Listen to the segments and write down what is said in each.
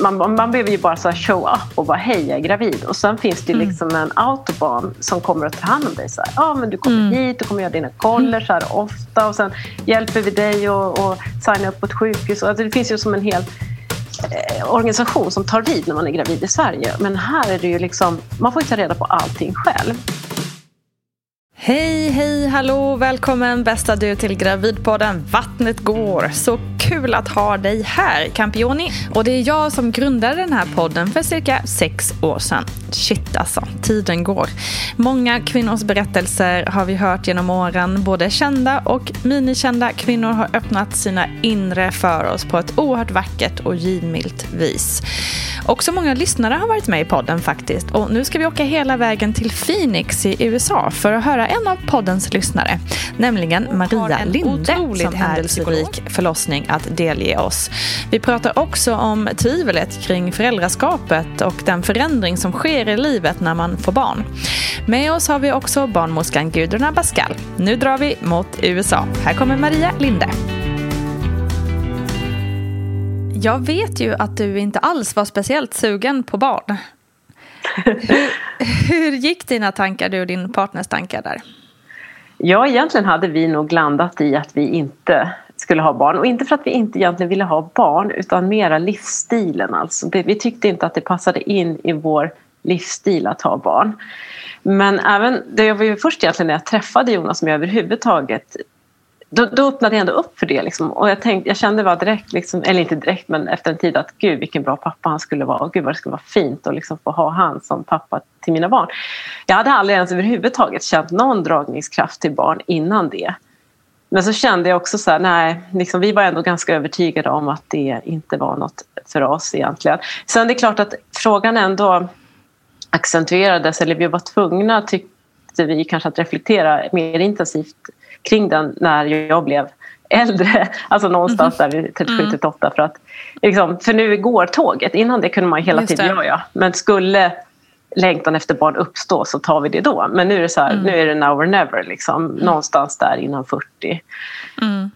man, man behöver ju bara så show up och bara hej jag är gravid. Och sen finns det Mm. liksom en autobahn som kommer att ta hand om dig. Så här, ja, men du kommer Mm. hit, du kommer göra dina koller så här ofta och sen hjälper vi dig och, och signa upp på ett sjukhus. Alltså, det finns ju som en hel eh, organisation som tar vid när man är gravid i Sverige. Men här är det ju liksom, man får ju ta reda på allting själv. Hej, hej, hallå, välkommen bästa du till Gravidpodden Vattnet går. Så kul att ha dig här, Campioni. Och det är jag som grundade den här podden för cirka sex år sedan. Shit alltså, tiden går. Många kvinnors berättelser har vi hört genom åren. Både kända och minikända kvinnor har öppnat sina inre för oss på ett oerhört vackert och givmilt vis. Också många lyssnare har varit med i podden faktiskt. Och nu ska vi åka hela vägen till Phoenix i USA för att höra en av poddens lyssnare. Nämligen Maria Linde som är psykolik förlossning att delge oss. Vi pratar också om tvivlet kring föräldraskapet och den förändring som sker i livet när man får barn. Med oss har vi också barnmorskan Gudrun Abascal. Nu drar vi mot USA. Här kommer Maria Linde. Jag vet ju att du inte alls var speciellt sugen på barn hur, hur gick dina tankar, du och din partners tankar där? Ja, egentligen hade vi nog landat i att vi inte skulle ha barn. Och inte för att vi inte egentligen ville ha barn utan mera livsstilen. Alltså. Det, vi tyckte inte att det passade in i vår livsstil att ha barn. Men även, det var ju först egentligen när jag träffade Jonas som jag överhuvudtaget då, då öppnade jag ändå upp för det. Liksom. Och jag, tänkte, jag kände bara direkt, liksom, eller inte direkt men efter en tid att gud vilken bra pappa han skulle vara. Och gud vad det skulle vara fint att liksom få ha han som pappa till mina barn. Jag hade aldrig ens överhuvudtaget känt någon dragningskraft till barn innan det. Men så kände jag också så här, nej, liksom, vi var ändå ganska övertygade om att det inte var något för oss egentligen. Sen det är klart att frågan ändå accentuerades, eller vi var tvungna tyckte vi kanske att reflektera mer intensivt kring den när jag blev äldre, alltså någonstans där vid 37-38 för att liksom, för nu går tåget, innan det kunde man hela Just tiden det. ja, ja. men skulle längtan efter barn uppstå så tar vi det då. Men nu är det så här, nu är det now or never liksom, någonstans där innan 40.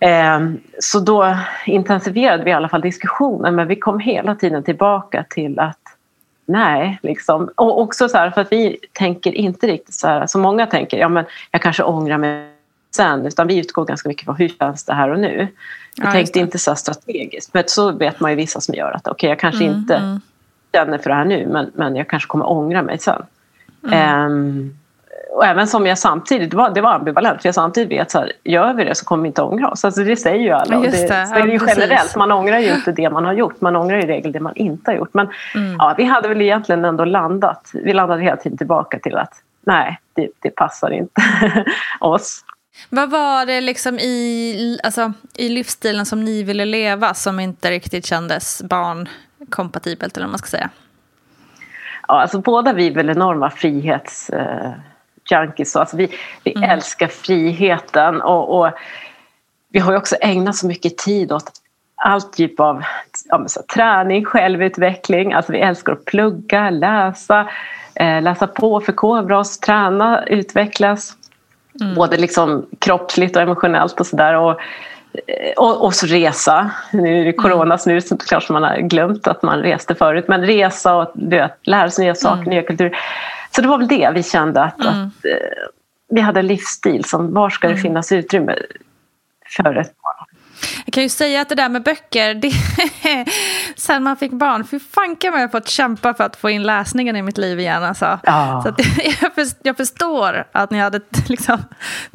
Eh, så då intensifierade vi i alla fall diskussionen. Men vi kom hela tiden tillbaka till att nej, liksom. Och också så här, för att vi tänker inte riktigt så här, som många tänker, ja men jag kanske ångrar mig sen, utan vi utgår ganska mycket från hur känns det här och nu. Vi Ja, tänkte inte så strategiskt, men så vet man ju vissa som gör att okej, okay, jag kanske Mm, inte mm. känner för det här nu, men, men jag kanske kommer ångra mig sen. Mm. Ehm, och även som jag samtidigt, det var, det var ambivalent, för jag samtidigt vet så här, gör vi det så kommer vi inte ångra oss. Alltså det säger ju alla. Ja, och det, det. är det ju Ja, precis. generellt, man ångrar ju inte det man har gjort, man ångrar i regel det man inte har gjort. Men Mm. ja, vi hade väl egentligen ändå landat, vi landade hela tiden tillbaka till att nej, det, det passar inte oss. Vad var det liksom i, alltså, i livsstilen som ni ville leva som inte riktigt kändes barnkompatibelt eller vad man ska säga? Ja, alltså båda vi är väl enorma frihets eh, junkies. Alltså vi vi Mm. älskar friheten och, och vi har ju också ägnat så mycket tid åt all typ av ja, så, träning, självutveckling. Alltså vi älskar att plugga, läsa, eh, läsa på, förkovra oss, träna, utvecklas. Både liksom kroppsligt och emotionellt och sådär. Och, eh, och, och så resa. Nu är det corona så nu så kanske man har glömt att man reste förut. Men resa och vet, lära sig nya saker, nya kulturer. Så det var väl det vi kände att, att eh, vi hade en livsstil som var ska det finnas utrymme för ett. Jag kan ju säga att det där med böcker, det, sen man fick barn, för fanka mig jag fått kämpa för att få in läsningen i mitt liv igen. Alltså. Ja. Så jag, förstår, att ni hade liksom,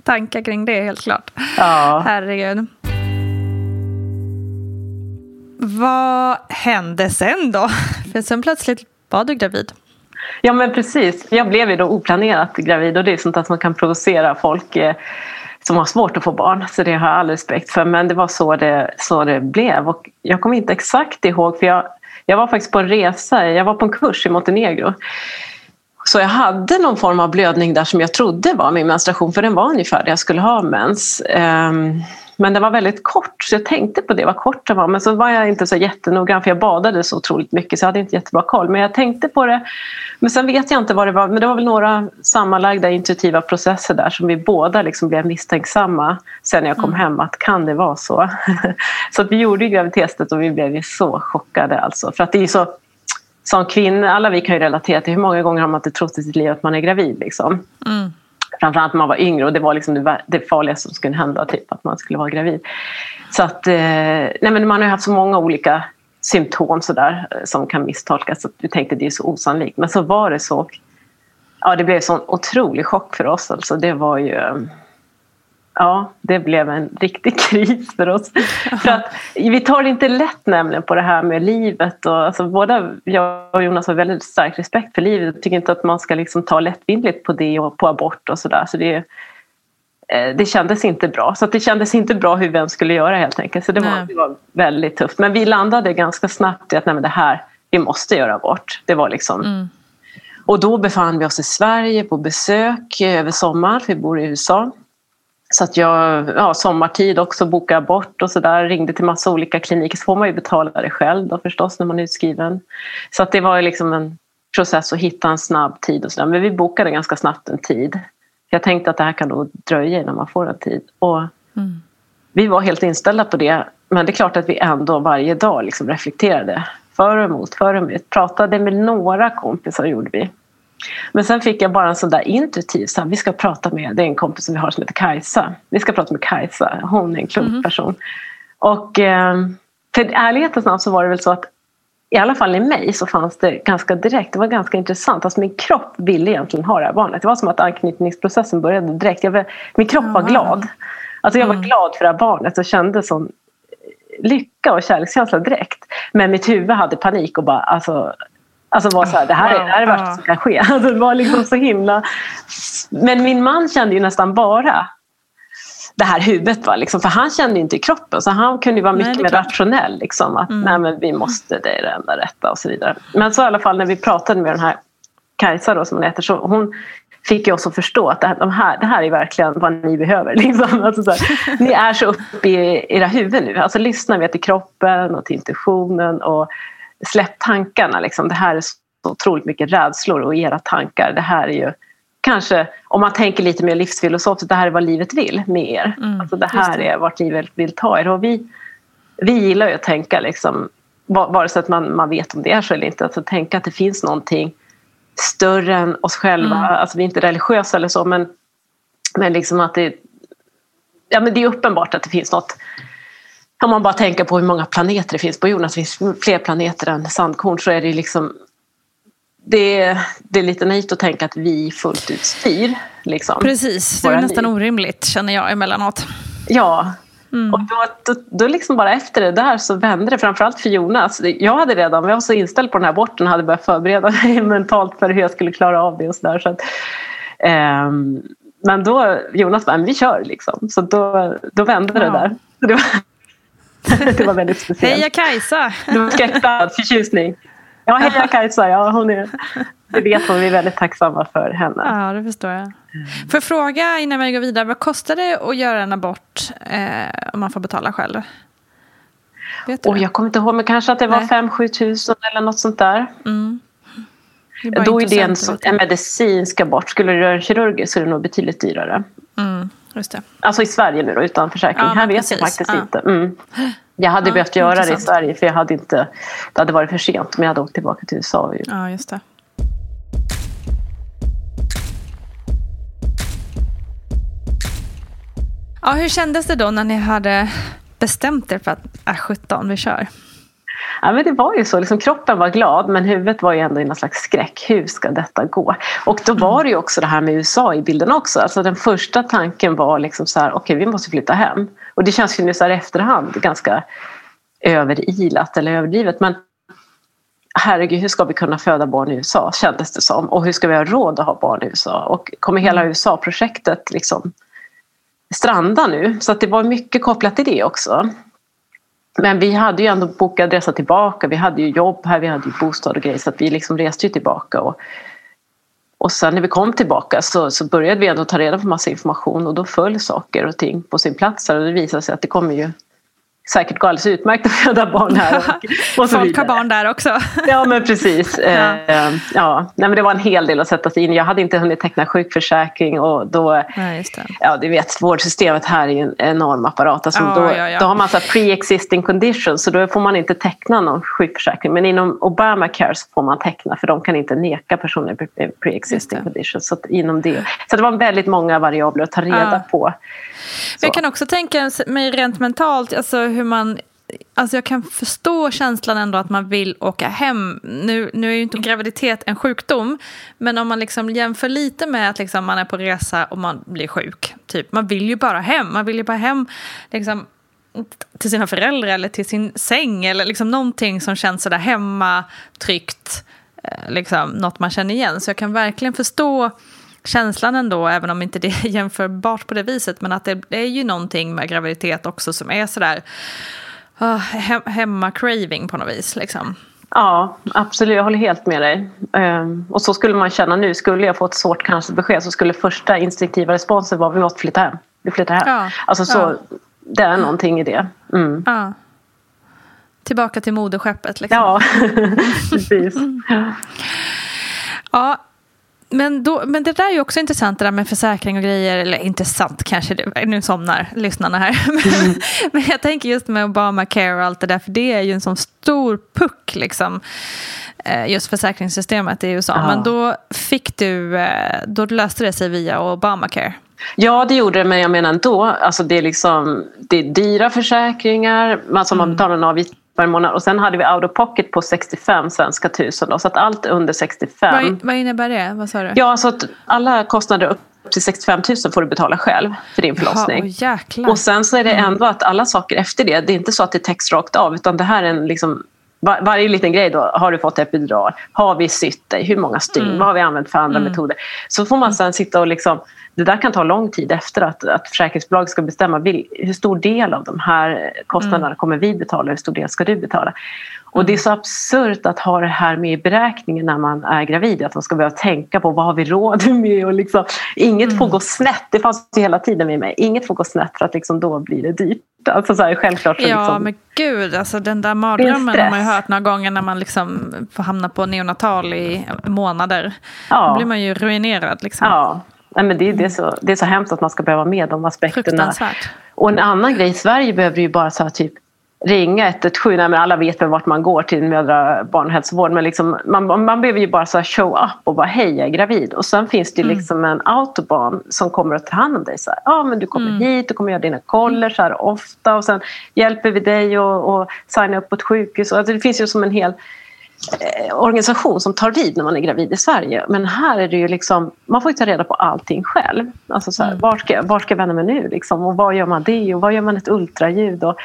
tankar kring det, helt klart. Ja. Herregud. Vad hände sen då? För sen plötsligt var du gravid. Ja men precis. Jag blev ju då oplanerat gravid och det är sånt att man kan provocera folk eh, som har svårt att få barn. Så det har jag all respekt för. Men det var så det, så det blev. Och jag kommer inte exakt ihåg för jag, jag var faktiskt på en resa, jag var på en kurs i Montenegro. Så jag hade någon form av blödning där som jag trodde var min menstruation för den var ungefär där jag skulle ha mens. Ehm, men den var väldigt kort så jag tänkte på det, vad kort den var. Men så var jag inte så jättenoggrann för jag badade så otroligt mycket så jag hade inte jättebra koll. Men jag tänkte på det. Men sen vet jag inte vad det var. Men det var väl några sammanlagda intuitiva processer där som vi båda liksom blev misstänksamma sen när jag kom hem. Att kan det vara så? så att vi gjorde ju graviditetstestet och vi blev ju så chockade alltså. För att det är så som kvinnor, alla vi kan ju relatera till hur många gånger har man inte trott i sitt liv att man är gravid liksom. Mm. Framförallt när man var yngre och det var liksom det, det farligaste som skulle hända, typ att man skulle vara gravid. Så att, eh, nej men man har haft så många olika symptom så där, eh, som kan misstolkas. Så vi tänkte det är så osannolikt. Men så var det så. Ja, det blev en sån otrolig chock för oss. Alltså, det var ju... Ehm, Ja, det blev en riktig kris för oss. För att vi tar inte lätt nämligen på det här med livet. Och, alltså, båda jag och Jonas har väldigt stark respekt för livet. Jag tycker inte att man ska liksom ta lättvindigt på det och på abort och sådär. Så det, eh, det kändes inte bra. Så det kändes inte bra hur vem skulle göra helt enkelt. Så det var, det var väldigt tufft. Men vi landade ganska snabbt i att nej, men det här, vi måste göra abort. Det var liksom... Mm. Och då befann vi oss i Sverige på besök över sommaren, för vi bor i USA. Så att jag, ja, sommartid också, bokade bort och sådär. Ringde till massa olika kliniker. Så får man ju betala det själv då förstås när man är utskriven. Så att det var liksom en process att hitta en snabb tid och sådär. Men vi bokade ganska snabbt en tid. Jag tänkte att det här kan nog dröja innan man får en tid. Och Mm. vi var helt inställda på det. Men det är klart att vi ändå varje dag liksom reflekterade. För och emot, för och emot. Pratade med några kompisar gjorde vi. Men sen fick jag bara en sån där intuitiv, så här, vi ska prata med, det är en kompis som vi har som heter Kajsa. Vi ska prata med Kajsa, hon är en klok person. Och eh, för ärlighetens namn så var det väl så att i alla fall i mig så fanns det ganska direkt, det var ganska intressant. Alltså min kropp ville egentligen ha det här barnet. Det var som att anknytningsprocessen började direkt. Jag min kropp var glad. Alltså jag var glad för det här barnet och kände sån lycka och kärlekskänsla direkt. Men mitt huvud hade panik och bara alltså, alltså var så här, det här är det, här är det värsta som kan ske. Alltså det var liksom så himla... Men min man kände ju nästan bara det här huvudet. Va? Liksom, för han kände inte i kroppen så han kunde ju vara Nej, mycket är mer rationell. Liksom, att nej, men vi måste, det är det enda rätta och så vidare. Men så i alla fall när vi pratade med den här Kajsa då, som hon heter, så hon fick ju oss att förstå att det här, de här, det här är verkligen vad ni behöver. Liksom. Alltså så här, ni är så uppe i era huvuden nu. Alltså lyssna mer till kroppen och till intuitionen och släpp tankarna. Liksom. Det här är så otroligt mycket rädslor och era tankar. Det här är ju kanske, om man tänker lite mer livsfilosofiskt, det här är vad livet vill med er. Mm, alltså det här det. är vart livet vill ta er. Och vi, vi gillar ju att tänka liksom vare sig att man, man vet om det är så eller inte. Alltså tänka att det finns någonting större än oss själva. Mm. Alltså vi är inte religiösa eller så men, men liksom att det, ja, men det är uppenbart att det finns något om man bara tänker på hur många planeter det finns på jorden, att det finns fler planeter än sandkorn så är det liksom det är, det är lite naivt att tänka att vi fullt ut styr. Liksom, Precis, det är nästan liv. orimligt känner jag emellanåt. Ja, mm. och då, då, då liksom bara efter det där så vände det framförallt för Jonas. Jag hade redan, jag var så inställd på den här aborten hade börjat förbereda mig mentalt för hur jag skulle klara av det och sådär. Så, um, men då, Jonas bara, vi kör liksom. Så då, då vände ja. det där. Det var, det var väldigt speciellt. Heja Kajsa! Det var skräckblandad förtjusning. Ja, heja Kajsa. Ja, hon är, det vet hon. Vi är väldigt tacksamma för henne. Ja, det förstår jag. Får jag fråga innan vi går vidare. Vad kostar det att göra en abort eh, om man får betala själv? Vet du oh, jag kommer inte ihåg, men kanske att det var 5-7 tusen eller något sånt där. Mm. Är Då är det en, en medicinsk abort. Skulle du göra en kirurgisk så är det nog betydligt dyrare. Mm, just det. Alltså i Sverige nu då, utan försäkring. Ja, Här vet precis. jag faktiskt ja. inte. Mm. Jag hade ja, behövt göra intressant. det i Sverige för jag hade inte, det hade varit för sent om jag hade åkt tillbaka till USA. Ja, just det. Ja, hur kändes det då när ni hade bestämt er för att äh, 17, vi kör? Ja, men det var ju så, liksom, kroppen var glad men huvudet var ju ändå i någon slags skräck. Hur ska detta gå? Och då var det ju också det här med USA i bilden också. Alltså den första tanken var liksom så här, okej okay, vi måste flytta hem. Och det känns ju nu så här efterhand ganska överilat eller överdrivet. Men herregud, hur ska vi kunna föda barn i USA kändes det som. Och hur ska vi ha råd att ha barn i USA? Och kommer hela mm. USA-projektet liksom stranda nu? Så att det var mycket kopplat till det också. Men vi hade ju ändå bokat resa tillbaka. Vi hade ju jobb här, vi hade ju bostad och grejer så att vi liksom reste ju tillbaka. Och, och sen när vi kom tillbaka så, så började vi ändå ta reda på massa information och då föll saker och ting på sin plats. Och det visade sig att det kommer ju säkert gå alldeles utmärkt att föda barn här. Och, och Folk har barn där också. ja men precis. ja. Eh, ja. Nej, men det var en hel del att sätta sig in Jag hade inte hunnit teckna sjukförsäkring och då, ja, ja du vet vårdsystemet här är en enorm apparat. Alltså, ja, då, ja, ja. då har man så pre-existing conditions så då får man inte teckna någon sjukförsäkring. Men inom Obamacare så får man teckna för de kan inte neka personer pre-existing conditions. Så, inom det. så det var väldigt många variabler att ta reda på. Jag kan också tänka mig rent mentalt, alltså hur man Alltså jag kan förstå känslan ändå att man vill åka hem. Nu, nu är ju inte graviditet en sjukdom, men om man liksom jämför lite med att liksom man är på resa och man blir sjuk. Typ, man vill ju bara hem. Man vill ju bara hem liksom, till sina föräldrar eller till sin säng eller liksom någonting som känns sådär hemma, tryggt, eh, liksom, något man känner igen. Så jag kan verkligen förstå känslan ändå, även om inte det är jämförbart på det viset, men att det, det är ju någonting med graviditet också som är sådär uh, he hemma-craving på något vis. Liksom. Ja, absolut. Jag håller helt med dig. Um, och så skulle man känna nu. Skulle jag få ett svårt cancerbesked så skulle första instinktiva responsen vara vi måste flytta hem. Vi flyttar hem. Ja, alltså så, ja. det är någonting i det. Mm. Ja. Tillbaka till moderskeppet. Liksom. Ja, precis. ja, men, då, men det där är ju också intressant det där med försäkring och grejer. Eller intressant kanske, det, nu somnar lyssnarna här. Mm. men jag tänker just med Obamacare och allt det där. För det är ju en sån stor puck liksom. Eh, just försäkringssystemet i USA. Ja. Men då fick du, eh, då löste det sig via Obamacare. Ja, det gjorde det, men jag menar ändå. Alltså det, är liksom, det är dyra försäkringar, man, som mm. man betalar en avgift per månad. Och sen hade vi out of pocket på 65 svenska tusen. Då, så att allt under 65. Vad, vad innebär det? Vad sa du? Ja, så att alla kostnader upp till 65 000 får du betala själv för din förlossning. Jaha, oh, och sen så är det mm. ändå att alla saker efter det, det är inte så att det täcks rakt av utan det här är en liksom var, varje liten grej då, har du fått epidural? Har vi sytt dig? Hur många stygn? Mm. Vad har vi använt för andra mm. metoder? Så får man sen sitta och liksom det där kan ta lång tid efter att, att försäkringsbolag ska bestämma hur stor del av de här kostnaderna mm. kommer vi betala, hur stor del ska du betala. Och det är så absurt att ha det här med i beräkningen när man är gravid, att man ska behöva tänka på vad har vi råd med och liksom, inget mm. får gå snett, det fanns ju hela tiden med mig, inget får gå snett för att liksom då blir det dyrt. Alltså så här, självklart så ja liksom, men gud, alltså den där mardrömmen har man ju hört några gånger när man liksom får hamna på neonatal i månader. Ja. Då blir man ju ruinerad. Liksom. Ja. Nej, men det, det, är så, det är så hemskt att man ska behöva med de aspekterna. Och en annan grej, i Sverige behöver ju bara så här, typ ringa 117. Nej, men alla vet väl vart man går till mödra barnhälsovård. Men liksom, man, man behöver ju bara så show up och bara hej jag är gravid. Och sen finns det mm. liksom en autobahn som kommer att ta hand om dig. Så här, ja men du kommer mm. hit, du kommer göra dina koller så här ofta och sen hjälper vi dig och, och signa upp på ett sjukhus. Alltså, det finns ju som en hel organisation som tar vid när man är gravid i Sverige. Men här är det ju liksom, man får ju ta reda på allting själv. Alltså så här, mm. var, ska, var ska jag vända mig nu? Liksom? Och vad gör man det? Och vad gör man ett ultraljud? Och,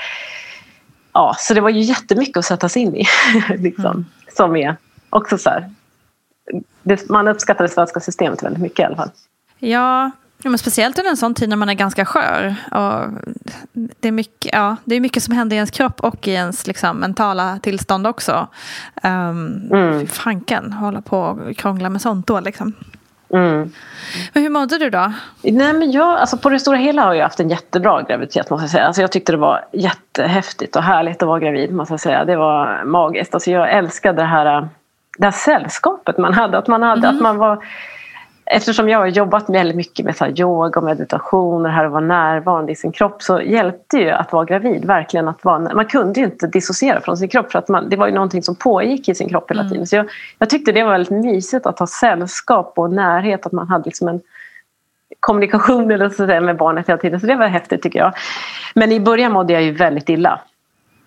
ja, så det var ju jättemycket att sätta sig in i. liksom, mm. Som är också så här, det, man uppskattar det svenska systemet väldigt mycket i alla fall. Ja, Ja, men speciellt under en sån tid när man är ganska skör. Och det, är mycket, ja, det är mycket som händer i ens kropp och i ens liksom, mentala tillstånd också. Um, mm. Fanken, hålla på och krångla med sånt då. Liksom. Mm. Men hur mådde du då? Nej, men jag, alltså på det stora hela har jag haft en jättebra graviditet måste jag säga. Alltså jag tyckte det var jättehäftigt och härligt att vara gravid måste jag säga. Det var magiskt. Alltså jag älskade det här, det här sällskapet man hade. Att man, hade, mm. att man var eftersom jag har jobbat väldigt mycket med så yoga och meditation och det här att vara närvarande i sin kropp så hjälpte ju att vara gravid verkligen att vara, man kunde ju inte dissociera från sin kropp för att man, det var ju någonting som pågick i sin kropp hela mm. tiden. Mm. Så jag, jag, tyckte det var väldigt mysigt att ha sällskap och närhet, att man hade liksom en kommunikation eller så där, med barnet hela tiden. Så det var häftigt tycker jag. Men i början mådde jag ju väldigt illa.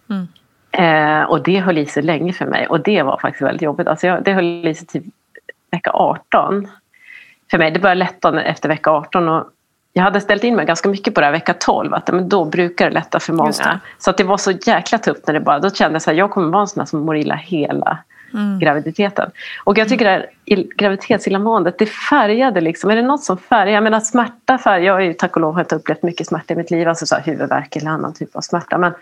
Mm. Eh, och det höll i sig länge för mig och det var faktiskt väldigt jobbigt. Alltså jag, det höll i sig till vecka 18 för mig. Det började lätta efter vecka 18 och jag hade ställt in mig ganska mycket på det här vecka 12. Att, men då brukar det lätta för många. Så att det var så jäkla tufft när det bara... Då kände jag att jag kommer vara en sån här som mår illa hela mm. graviditeten. Och jag tycker mm. det här graviditetsillamåendet, det färgade liksom. Är det något som färgar? Jag menar smärta färgar. Jag har ju tack och lov inte upplevt mycket smärta i mitt liv. Alltså så här, huvudvärk eller annan typ av smärta. Men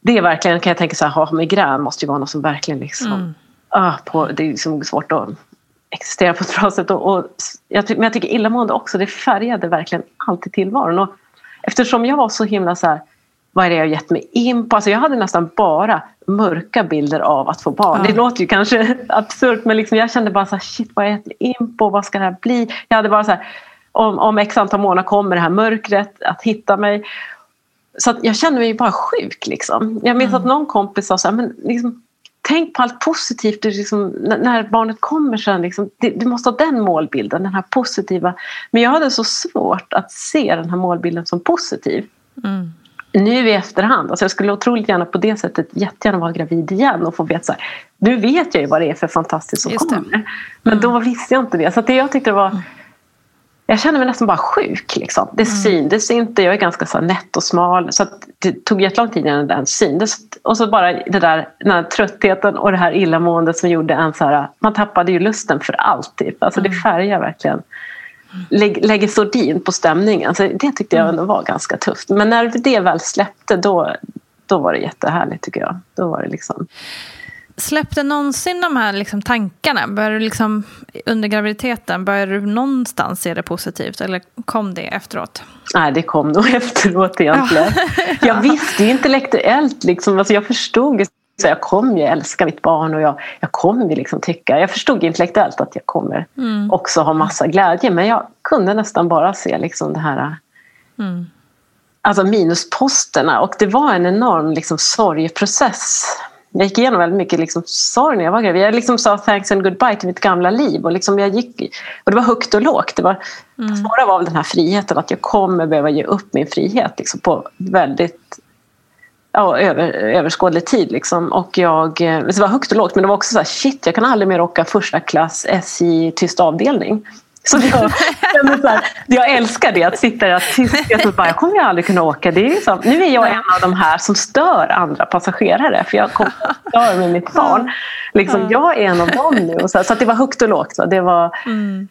det är verkligen, kan jag tänka så här, ha migrän måste ju vara något som verkligen liksom... Mm. Ah, på, det är liksom svårt att existera på ett bra sätt. Och, och jag, men jag tycker illamående också, det färgade verkligen alltid tillvaron. Och eftersom jag var så himla så här, vad är det jag gett mig in på? Alltså jag hade nästan bara mörka bilder av att få barn. Ja. Det låter ju kanske absurt men liksom jag kände bara så här, shit vad har jag gett mig in på? Vad ska det här bli? Jag hade bara så här, om, om x antal månader kommer det här mörkret att hitta mig. Så jag kände mig bara sjuk. Liksom. Jag minns mm. att någon kompis sa så här, men liksom, tänk på allt positivt du liksom, när barnet kommer sen. Liksom, du måste ha den målbilden, den här positiva. Men jag hade så svårt att se den här målbilden som positiv. Mm. Nu i efterhand, alltså jag skulle otroligt gärna på det sättet jättegärna vara gravid igen och få veta så här, nu vet jag ju vad det är för fantastiskt som kommer. Men mm. då visste jag inte det. Så det jag tyckte det var mm jag kände mig nästan bara sjuk. Liksom. Det mm. syndes inte. Jag är ganska så nätt och smal. Så det tog jättelång tid innan den syndes. Och så bara det där, den här tröttheten och det här illamåendet som gjorde en så här... Man tappade ju lusten för allt. Typ. Alltså det mm. färgar verkligen. Lägg, lägger sordin på stämningen. Så det tyckte jag mm. ändå var ganska tufft. Men när det väl släppte då, då var det jättehärligt tycker jag. Då var det liksom... Släppte någonsin de här liksom tankarna? Började du liksom, under graviditeten, började du någonstans se det positivt eller kom det efteråt? Nej, det kom nog efteråt egentligen. Ja. jag visste ju intellektuellt, liksom, alltså jag förstod så jag kommer ju älska mitt barn och jag, jag kommer liksom tycka, jag förstod intellektuellt att jag kommer mm. också ha massa glädje men jag kunde nästan bara se liksom det här mm. Alltså minusposterna och det var en enorm liksom sorgeprocess jag gick igenom väldigt mycket liksom sorg när jag var gravid. Jag liksom sa thanks and goodbye till mitt gamla liv. Och, liksom jag gick, och det var högt och lågt. Det, var, mm. det svåra var väl den här friheten, att jag kommer behöva ge upp min frihet liksom, på väldigt ja, över, överskådlig tid. Liksom. Och jag, det var högt och lågt, men det var också så här, shit, jag kan aldrig mer åka första klass SJ tyst avdelning. Så jag, så här, jag älskar det, att sitta där tyst. Jag, bara, jag kommer ju aldrig kunna åka. Det är så, nu är jag en av de här som stör andra passagerare för jag kommer stör med mitt barn. Liksom, jag är en av dem nu. Så, så det var högt och lågt. Så det var, mm.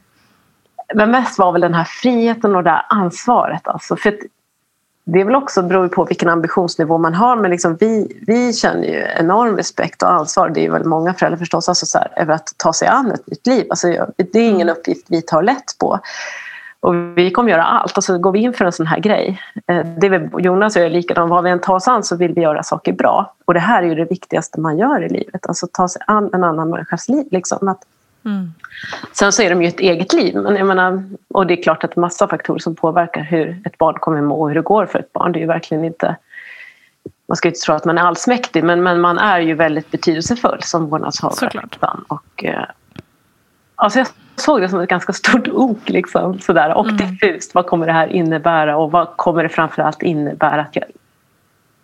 Men mest var väl den här friheten och det här ansvaret. Alltså, för det är väl också beror på vilken ambitionsnivå man har men liksom vi, vi känner ju enorm respekt och ansvar, det är väl många föräldrar förstås, alltså så här, över att ta sig an ett nytt liv. Alltså, det är ingen mm. uppgift vi tar lätt på. Och vi kommer göra allt. Alltså, går vi in för en sån här grej, eh, det är Jonas och jag är likadant, vad vi än tar oss an så vill vi göra saker bra. Och det här är ju det viktigaste man gör i livet, alltså ta sig an en annan människas liv. Liksom. Att, mm. Sen så är de ju ett eget liv. Men jag menar, och det är klart att det är massa faktorer som påverkar hur ett barn kommer må och hur det går för ett barn. Det är ju verkligen inte man ska inte tro att man är allsmäktig men, men man är ju väldigt betydelsefull som vårdnadshavare. Såklart. Och, eh, alltså jag såg det som ett ganska stort ok liksom, sådär, och Mm. diffust. Vad kommer det här innebära och vad kommer det framförallt innebära att jag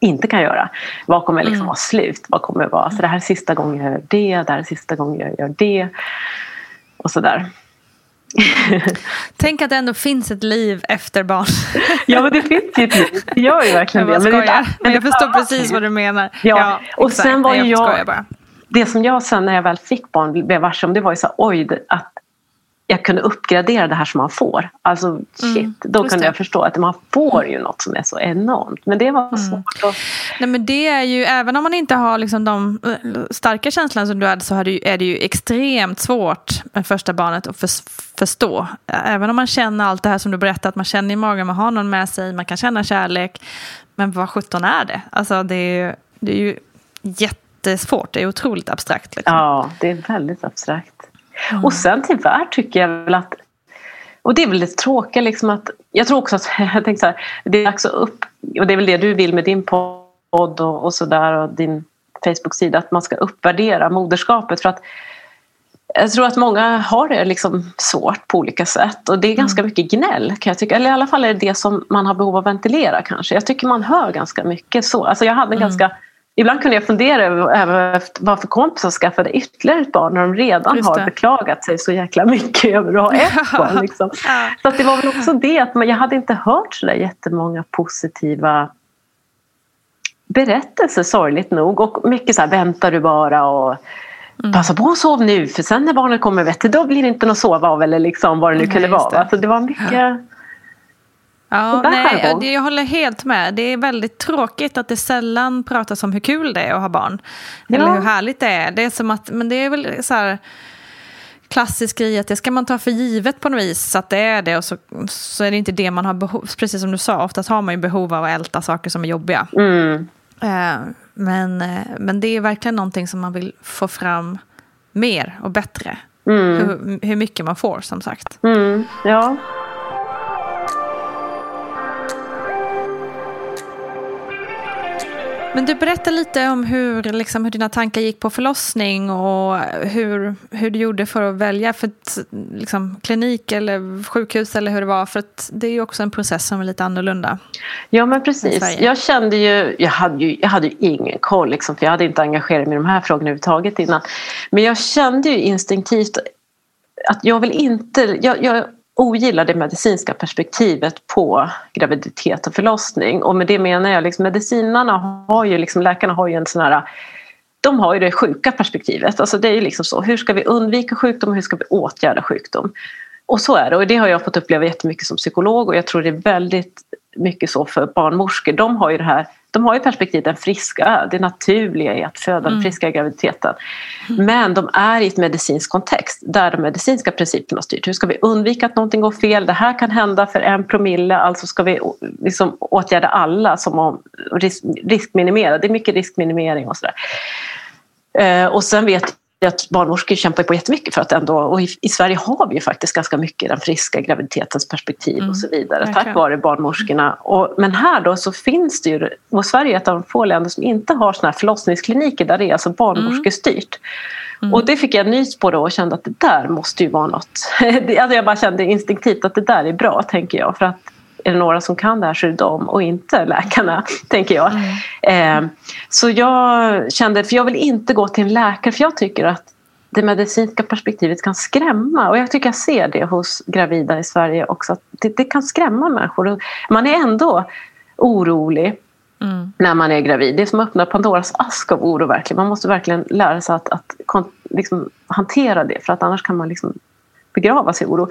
inte kan göra? Vad kommer liksom Mm. vara slut? Vad kommer vara? Så det här är sista gången jag gör det, det här är sista gången jag gör det. Och sådär. Tänk att det ändå finns ett liv efter barn. Ja men det finns ju ett liv. Det gör ju verkligen Jag det. Men det Men jag förstår precis vad du menar. Ja, och exakt. sen var ju jag jag- bara. det som jag sen när jag väl fick barn blev varse om det var ju så oj, att jag kunde uppgradera det här som man får. Alltså shit, då Mm, just kunde det. jag förstå att man får ju något som är så enormt. Men det var Mm. svårt. Och, Nej, men det är ju, även om man inte har liksom de eh, starka känslorna som du hade så har det ju, är det ju extremt svårt med första barnet att förs- förstå. Även om man känner allt det här som du berättade, att man känner i magen, man har någon med sig, man kan känna kärlek. Men vad sjutton är det? Alltså det är ju, det är ju jättesvårt, det är otroligt abstrakt. Liksom. ja, det är väldigt abstrakt. Mm. Och sen tyvärr tycker jag väl att och det är väl det tråkiga liksom att jag tror också att jag tänkte så här, det är dags att upp och det är väl det du vill med din podd och, och sådär och din Facebook-sida att man ska uppvärdera moderskapet för att jag tror att många har det liksom svårt på olika sätt och det är ganska mycket gnäll kan jag tycka. Eller i alla fall är det det som man har behov av att ventilera kanske. Jag tycker man hör ganska mycket så. Alltså jag hade en ganska Ibland kunde jag fundera över varför kompisar skaffade ytterligare ett barn när de redan har beklagat sig så jäkla mycket över att ha ett barn. Liksom. Så att det var väl också det att jag hade inte hört så där jättemånga positiva berättelser sorgligt nog och mycket så här väntar du bara och Mm. passa på att sova nu för sen när barnet kommer vet du, då blir det inte något sova av eller liksom vad det nu kunde vara. Alltså det var mycket Ja, nej, jag håller helt med. Det är väldigt tråkigt att det sällan pratas om hur kul det är att ha barn. Ja. Eller hur härligt det är. Det är som att, men det är väl så här klassisk grej att det ska man ta för givet på något vis. Att det är det och så, så är det inte det man har behov Precis som du sa, oftast har man ju behov av att älta saker som är jobbiga. mm, Eh, men, eh, men det är verkligen någonting som man vill få fram mer och bättre. Hur, hur mycket man får som sagt. mm, ja. Men du berättar lite om hur, liksom, hur dina tankar gick på förlossning och hur, hur du gjorde för att välja för ett, liksom, klinik eller sjukhus eller hur det var. För att det är ju också en process som är lite annorlunda. Ja men precis. Jag kände ju, jag hade ju, jag hade ju ingen koll liksom, för jag hade inte engagerat mig i de här frågorna överhuvudtaget innan. Men jag kände ju instinktivt att jag vill inte, jag, jag ogillar det medicinska perspektivet på graviditet och förlossning. Och med det menar jag liksom medicinarna har ju, liksom, läkarna har ju en sån här de har ju det sjuka perspektivet. Alltså det är ju liksom så, hur ska vi undvika sjukdom och hur ska vi åtgärda sjukdom? Och så är det och det har jag fått uppleva jättemycket som psykolog och jag tror det är väldigt mycket så för barnmorskor. De har ju det här de har ju perspektivet den friska, det naturliga i att föda den friska graviditeten. Men de är i ett medicinsk kontext där de medicinska principerna styrt. Hur ska vi undvika att någonting går fel? Det här kan hända för en promille, alltså ska vi liksom åtgärda alla som om risk, riskminimera. Det är mycket riskminimering och sådär. Eh, och sen vet att barnmorskor kämpar på jättemycket för att ändå, och i, i Sverige har vi ju faktiskt ganska mycket den friska graviditetens perspektiv och så vidare tack vare barnmorskorna. Och, men här då så finns det ju, och Sverige är ett av de få länder som inte har såna här förlossningskliniker där det är alltså barnmorskestyrt. Och det fick jag nys på då och kände att det där måste ju vara något. Alltså jag bara kände instinktivt att det där är bra tänker jag för att är det några som kan det här så är det de och inte läkarna, tänker jag. Eh, så jag kände, för jag vill inte gå till en läkare för jag tycker att det medicinska perspektivet kan skrämma och jag tycker jag ser det hos gravida i Sverige också. Det, det kan skrämma människor. Man är ändå orolig när man är gravid. Det är som att öppna Pandoras ask av oro verkligen. Man måste verkligen lära sig att, att liksom, hantera det för att annars kan man liksom begravas i oro.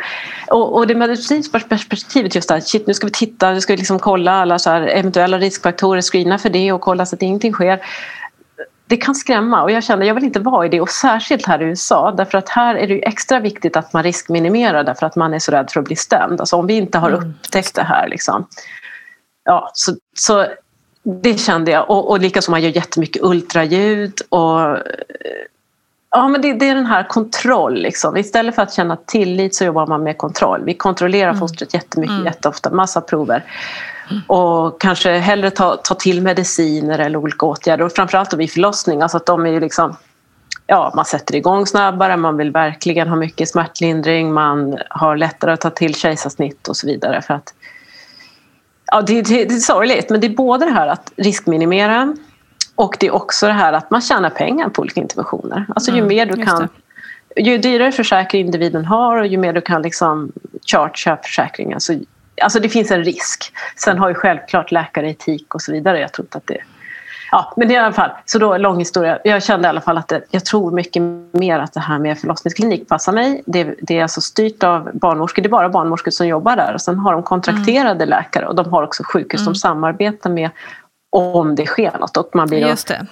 Och, och det medicinska perspektivet just där, shit nu ska vi titta, nu ska vi liksom kolla alla så eventuella riskfaktorer, screena för det och kolla så att ingenting sker. Det kan skrämma och jag känner jag vill inte vara i det och särskilt här i USA därför att här är det extra viktigt att man riskminimerar därför att man är så rädd för att bli stämd. Alltså om vi inte har upptäckt det här liksom. Ja, så, så det kände jag och, och likaså man gör jättemycket ultraljud och Ja, men det, det är den här kontroll. Liksom. Istället för att känna tillit så jobbar man med kontroll. Vi kontrollerar fostret jättemycket, jätteofta, massa prover. Och kanske hellre ta, ta till mediciner eller olika åtgärder. Och framförallt vid förlossning. Alltså att de är liksom, ja, man sätter igång snabbare, man vill verkligen ha mycket smärtlindring, man har lättare att ta till kejsarsnitt och så vidare. För att, ja, det, det, det är sorgligt, men det är både det här att riskminimera och det är också det här att man tjänar pengar på olika interventioner. Alltså ju Mm, mer du kan ju dyrare försäkring individen har och ju mer du kan liksom charge försäkringen så alltså det finns en risk. Sen har ju självklart läkare etik och så vidare. Jag tror att det... Ja, men det är i alla fall, så då lång historia. Jag kände i alla fall att det, jag tror mycket mer att det här med förlossningsklinik passar mig. Det, det är alltså styrt av barnmorskor. Det är bara barnmorskor som jobbar där. Och sen har de kontrakterade läkare och de har också sjukhus de samarbetar med om det sker något. Och man blir Just det.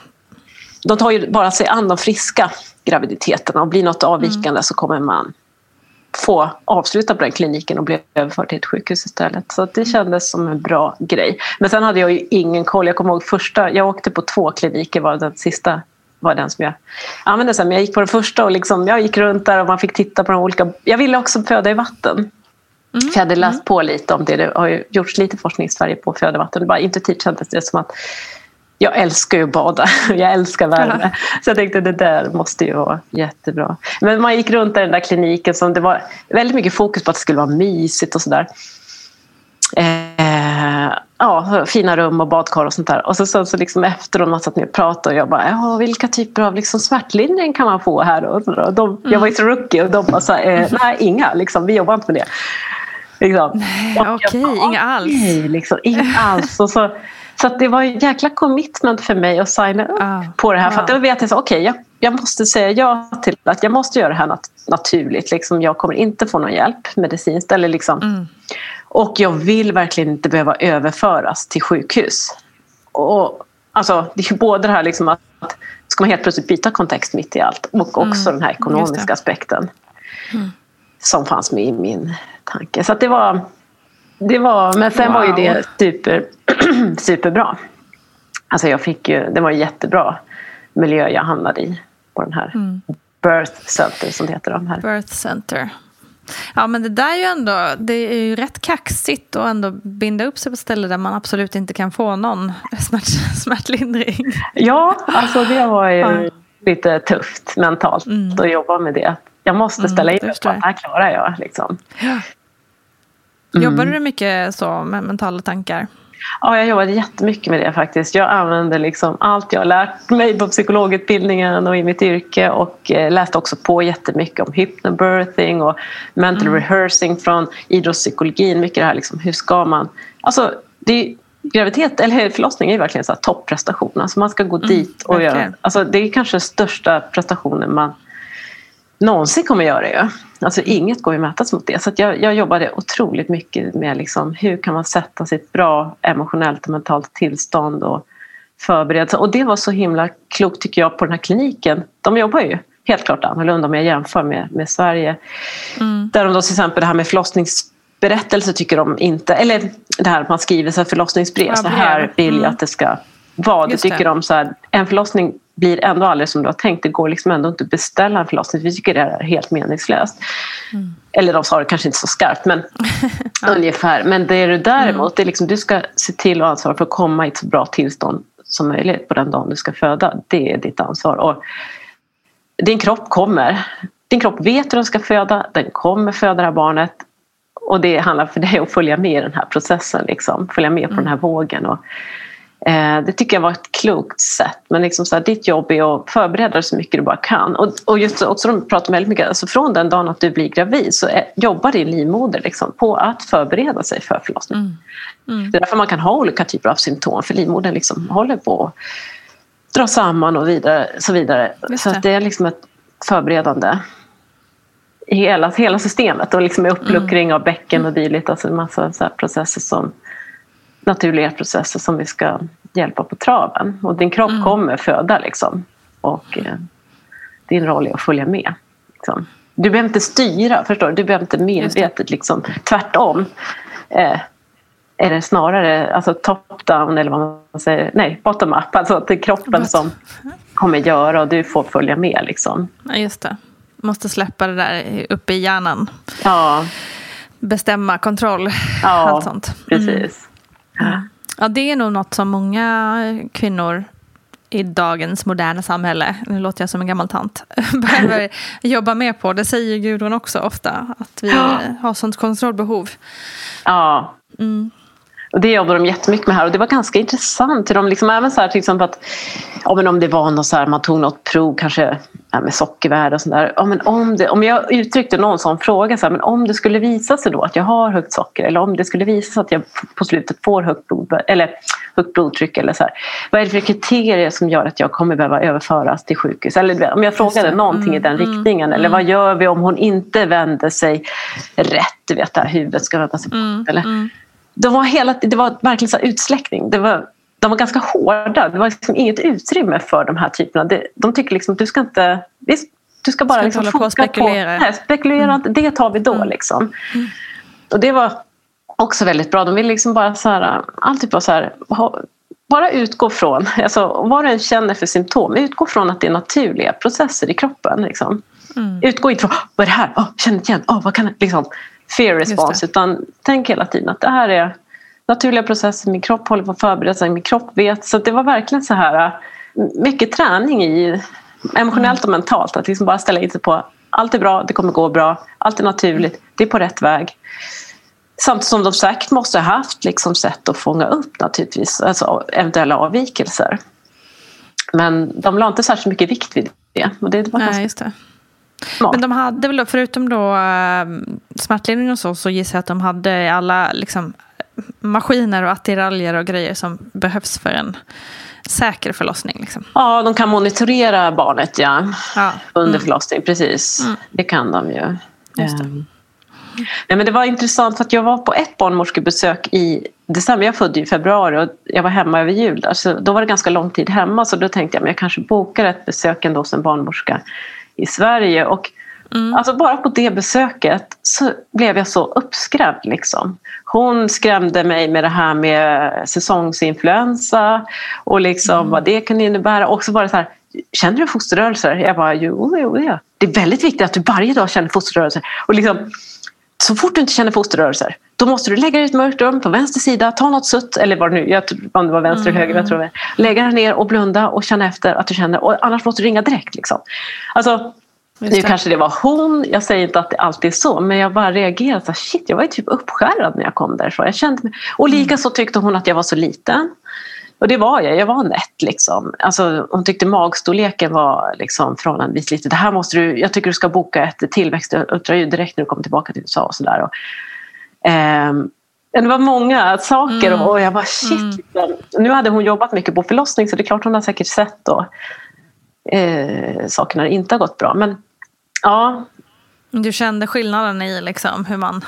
de tar ju bara sig an de friska graviditeterna och blir något avvikande så kommer man få avsluta på den kliniken och bli överförd till ett sjukhus istället. Så det kändes som en bra grej. Men sen hade jag ju ingen koll. Jag kommer ihåg första, jag åkte på två kliniker, var den sista var den som jag använde sen. Men jag gick på den första och liksom, jag gick runt där och man fick titta på de olika. Jag ville också föda i vatten. För jag hade läst på lite om det. Det har ju gjorts lite forskning i Sverige på föda i vatten. Bara intuitivt kändes det som att jag älskar ju att bada. Jag älskar värme. Så jag tänkte det där måste ju vara jättebra. Men man gick runt i den där kliniken som det var väldigt mycket fokus på att det skulle vara mysigt och sådär. Eh, ja, fina rum och badkar och sånt där. Och så, så, så liksom efter man satt ner och pratade och jag bara, ja, vilka typer av liksom smärtlindring kan man få här? Och, och de, Jag var ju så rookie och de bara så eh, nej inga, liksom, vi jobbar inte med det. Liksom. Jag okej, bara, inga alls. okej, liksom, inga alls. Och så, så att det var en jäkla commitment för mig att signa upp Ah, på det här. För att då vet jag så, okej, jag, jag måste säga ja till att jag måste göra det här nat- naturligt. Liksom, jag kommer inte få någon hjälp medicinskt. Eller liksom. Mm. Och jag vill verkligen inte behöva överföras till sjukhus. Och, alltså, det är både det här liksom att ska man helt plötsligt byta kontext mitt i allt och också den här ekonomiska Mm. aspekten som fanns med i min tanke. Så det var, det var, men sen var ju Wow. det super, superbra. Alltså jag fick ju, det var en jättebra miljö jag hamnade i på den här Mm. Birth Center som det heter. De här. Birth Center. Ja men det där är ju ändå, det är ju rätt kaxigt att ändå binda upp sig på ställen där man absolut inte kan få någon smärt, smärtlindring. Ja, alltså det var ju Ja. lite tufft mentalt att jobba med det. Jag måste ställa in mig på att det här klarar jag. Liksom. Jobbade du mycket så med mentala tankar? Ja, jag jobbade jättemycket med det faktiskt. Jag använde liksom allt jag lärt mig på psykologutbildningen och i mitt yrke och eh, läste också på jättemycket om hypnobirthing och mental rehearsing från idrottspsykologin. Mycket det här liksom, hur ska man... Alltså, det graviditet eller förlossning är verkligen så topprestation. Alltså man ska gå dit och göra... verkligen. Alltså det är kanske den största prestationen man någonsin kommer göra ju. Alltså inget går ju att mätas mot det. Så jag, jag jobbade otroligt mycket med liksom, hur kan man sätta sitt bra emotionellt och mentalt tillstånd och förbereda sig. Och det var så himla klokt tycker jag på den här kliniken. De jobbar ju helt klart annorlunda om jag jämför med, med Sverige. Där de då till exempel det här med förlossningsberättelse tycker de inte, eller det här att man skriver så här förlossningsbrev, Ja, så här vill jag Mm. att det ska vara. Det Just det. tycker de så här, en förlossning blir ändå aldrig som du har tänkt. Det går liksom ändå inte att beställa en förlossning. Vi tycker det är helt meningslöst. Mm. Eller de sa det kanske inte så skarpt, men ungefär. Men det är du däremot, det är liksom, du ska se till och ansvara för att komma i ett så bra tillstånd som möjligt på den dagen du ska föda. Det är ditt ansvar. Och din kropp kommer. Din kropp vet hur den ska föda. Den kommer föda det här barnet. Och det handlar för dig att följa med i den här processen. Liksom. Följa med på den här vågen. Och, det tycker jag var ett klokt sätt. Men liksom så här, ditt jobb är att förbereda dig så mycket du bara kan. Och, och just också, de pratar väldigt mycket, alltså från den dagen att du blir gravid så är, jobbar din livmoder liksom, på att förbereda sig för förlossning. Det är därför man kan ha olika typer av symptom. För livmodern liksom håller på att dra samman och vidare, så vidare. Så det. är liksom ett förberedande i hela, hela systemet och liksom uppluckring av bäcken och dylikt. Alltså en massa processer som naturliga processer som vi ska hjälpa på traven. Och din kropp kommer föda liksom. Och eh, din roll är att följa med. Liksom. Du behöver inte styra, förstår du? Du behöver inte medvetet liksom, tvärtom. Eh, är det snarare alltså top down eller vad man säger, nej bottom up. Alltså att det är kroppen som kommer göra och du får följa med liksom. Ja, just det. Måste släppa det där uppe i hjärnan. Ja, Bestämma, kontroll, ja allt sånt. Mm. precis. Mm. Ja, det är nog något som många kvinnor i dagens moderna samhälle, nu låter jag som en gammal tant, behöver jobba mer på. Det säger Gudrun också ofta, att vi ja. har sånt kontrollbehov. Ja. Mm. Och det jobbar de jättemycket med här och det var ganska intressant. De liksom, även så här, till exempel att ja, men om det var något så här, man tog något prov, kanske ja, med sockervärde och sådär. Ja, om, om jag uttryckte någon sån fråga, så här, men om det skulle visa sig då att jag har högt socker eller om det skulle visa sig att jag på slutet får högt, blod, eller högt blodtryck eller så här, Vad är det för kriterier som gör att jag kommer behöva överföras till sjukhus? Eller om jag frågade någonting mm, i den mm, riktningen. Eller vad gör vi om hon inte vänder sig rätt? Du vet, huvudet ska vända sig mm, eller, mm de var hela, det var verkligen så utsläckning. Det var, de var ganska hårda. Det var liksom inget utrymme för de här typerna. Det, de tycker liksom att du ska inte... Du ska bara liksom foka på, spekulera. på nej, spekulera. Mm. Det tar vi då. Mm. Liksom. Mm. Och det var också väldigt bra. De ville liksom bara så här, alltid bara så här, bara utgå från, alltså, vad du än känner för symptom, utgå från att det är naturliga processer i kroppen. Liksom. Mm. Utgå inte från, vad är det här? Oh, känner inte igen, oh, vad kan det? Liksom fear response utan tänk hela tiden att det här är naturliga processer, min kropp håller på att förbereda sig, min kropp vet. Så det var verkligen så här mycket träning i emotionellt och mentalt att liksom bara ställa in sig på allt är bra, det kommer gå bra, allt är naturligt, det är på rätt väg. Samtidigt som de säkert måste ha haft liksom sätt att fånga upp naturligtvis, alltså eventuella avvikelser. Men de la inte särskilt mycket vikt vid det. Och det var Nej, just det. Smart. Men de hade väl, förutom då äh, smärtlindring och så, så gissar jag att de hade alla liksom, maskiner och attiraljer och grejer som behövs för en säker förlossning. Liksom. Ja, de kan monitorera barnet ja, ja. under mm. förlossning, precis. Mm. Det kan de ju. Just det. Um. Nej, men det var intressant för att jag var på ett barnmorskebesök i december. Jag födde i februari och jag var hemma över jul. Alltså, då var det ganska lång tid hemma så då tänkte jag att jag kanske bokar ett besök ändå hos en barnmorska i Sverige. Och mm. alltså bara på det besöket så blev jag så uppskrämd. Liksom. Hon skrämde mig med det här med säsongsinfluensa och liksom mm. vad det kan innebära. Och så var det så här, känner du fosterrörelser? Jag bara, jo, jo, ja. Det är väldigt viktigt att du varje dag känner fosterrörelser. Och liksom, så fort du inte känner fosterrörelser då måste du lägga dig i ett mörkt rum på vänster sida, ta något sutt eller vad det nu jag om det var vänster eller höger, jag tror det Lägga dig ner och blunda och känna efter att du känner och annars måste du ringa direkt. Liksom. Alltså, nu kanske det var hon, jag säger inte att det alltid är så men jag bara reagerade så shit jag var ju typ uppskärrad när jag kom därifrån. Jag kände mig, och lika så tyckte hon att jag var så liten. Och det var jag, jag var nätt liksom. Alltså, hon tyckte magstorleken var liksom förhållandevis liten. Det här måste du, jag tycker du ska boka ett tillväxtultraljud direkt när du kommer tillbaka till USA och sådär. Eh, det var många saker mm. och jag bara shit. Mm. Liksom. Nu hade hon jobbat mycket på förlossning så det är klart hon har säkert sett då, eh, saker när det inte har gått bra. Men ja. Du kände skillnaden i liksom hur man,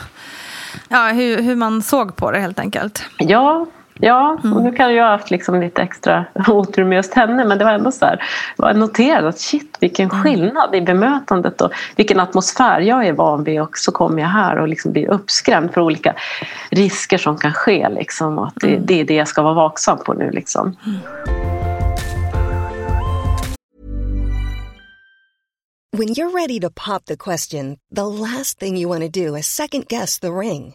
ja, hur, hur man såg på det helt enkelt? Ja, Ja, och mm. nu kan jag ha haft liksom lite extra otur med just henne men det var ändå så här, jag noterade att shit vilken mm. skillnad i bemötandet och vilken atmosfär jag är van vid och så kommer jag här och liksom blir uppskrämd för olika risker som kan ske liksom, och att det, mm. det är det jag ska vara vaksam på nu. Liksom. When you're ready to pop the question, the last thing you want to do is second guess the ring.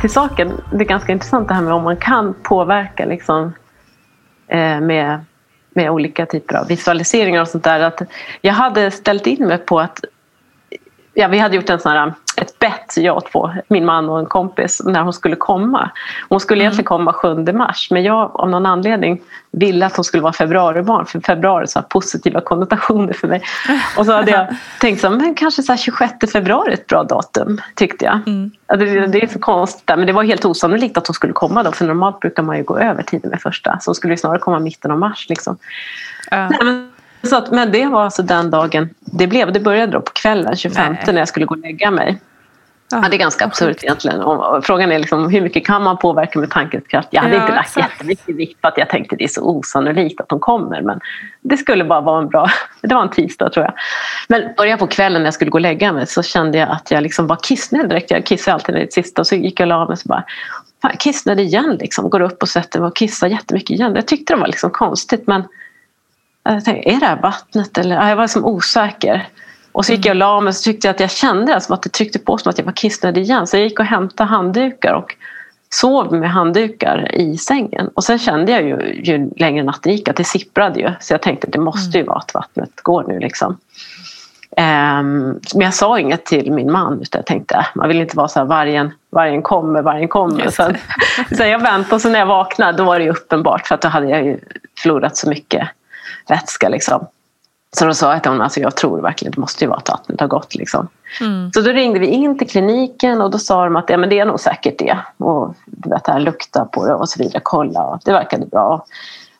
Till saken, det är ganska intressant det här med om man kan påverka liksom, eh, med, med olika typer av visualiseringar och sånt där. Att jag hade ställt in mig på att ja, vi hade gjort en sån här, ett bett, jag och två, min man och en kompis, när hon skulle komma. Hon skulle mm. egentligen komma 7 mars men jag av någon anledning ville att hon skulle vara februaribarn för februari har positiva konnotationer för mig. Och så hade jag tänkt så men kanske så 26 februari är ett bra datum tyckte jag. Mm. Det, det, är så konstigt men det var helt osannolikt att hon skulle komma då för normalt brukar man ju gå över tiden med första så hon skulle snarare komma mitten av mars. Liksom. Uh. Nej, men, så att, men det var alltså den dagen det blev. Det började då på kvällen 25 Nej. när jag skulle gå och lägga mig. Ja, det är ganska absurt egentligen. Och frågan är liksom, hur mycket kan man påverka med tankens kraft? Jag hade ja, inte lagt jättemycket vikt på att jag tänkte det är så osannolikt att de kommer. Men det skulle bara vara en bra... Det var en tisdag tror jag. Men början på kvällen när jag skulle gå och lägga mig så kände jag att jag liksom var kissnödig direkt. Jag kissar alltid när det är sista. Och så gick jag och la mig och så bara fan, kissnödig igen. Liksom. Går upp och sätter mig och kissar jättemycket igen. Jag tyckte det var liksom konstigt men jag tänkte, är det här vattnet? Eller? Jag var liksom osäker. Och så gick jag och la mig och så tyckte jag att jag kände som att det tryckte på som att jag var kissnödig igen. Så jag gick och hämtade handdukar och sov med handdukar i sängen. Och sen kände jag ju, ju längre natten gick att det sipprade ju. Så jag tänkte att det måste ju vara att vattnet går nu liksom. Um, men jag sa inget till min man utan jag tänkte äh, man vill inte vara så här vargen, vargen kommer, vargen kommer. Så, så jag väntade och så när jag vaknade då var det uppenbart för att då hade jag ju förlorat så mycket vätska. Liksom. Så då sa jag till honom, alltså jag tror verkligen det måste ju vara att vattnet har gått. Liksom. Mm. Så då ringde vi in till kliniken och då sa de att ja, men det är nog säkert det. Och du vet, här, lukta på det och så vidare, kolla. Det verkade bra.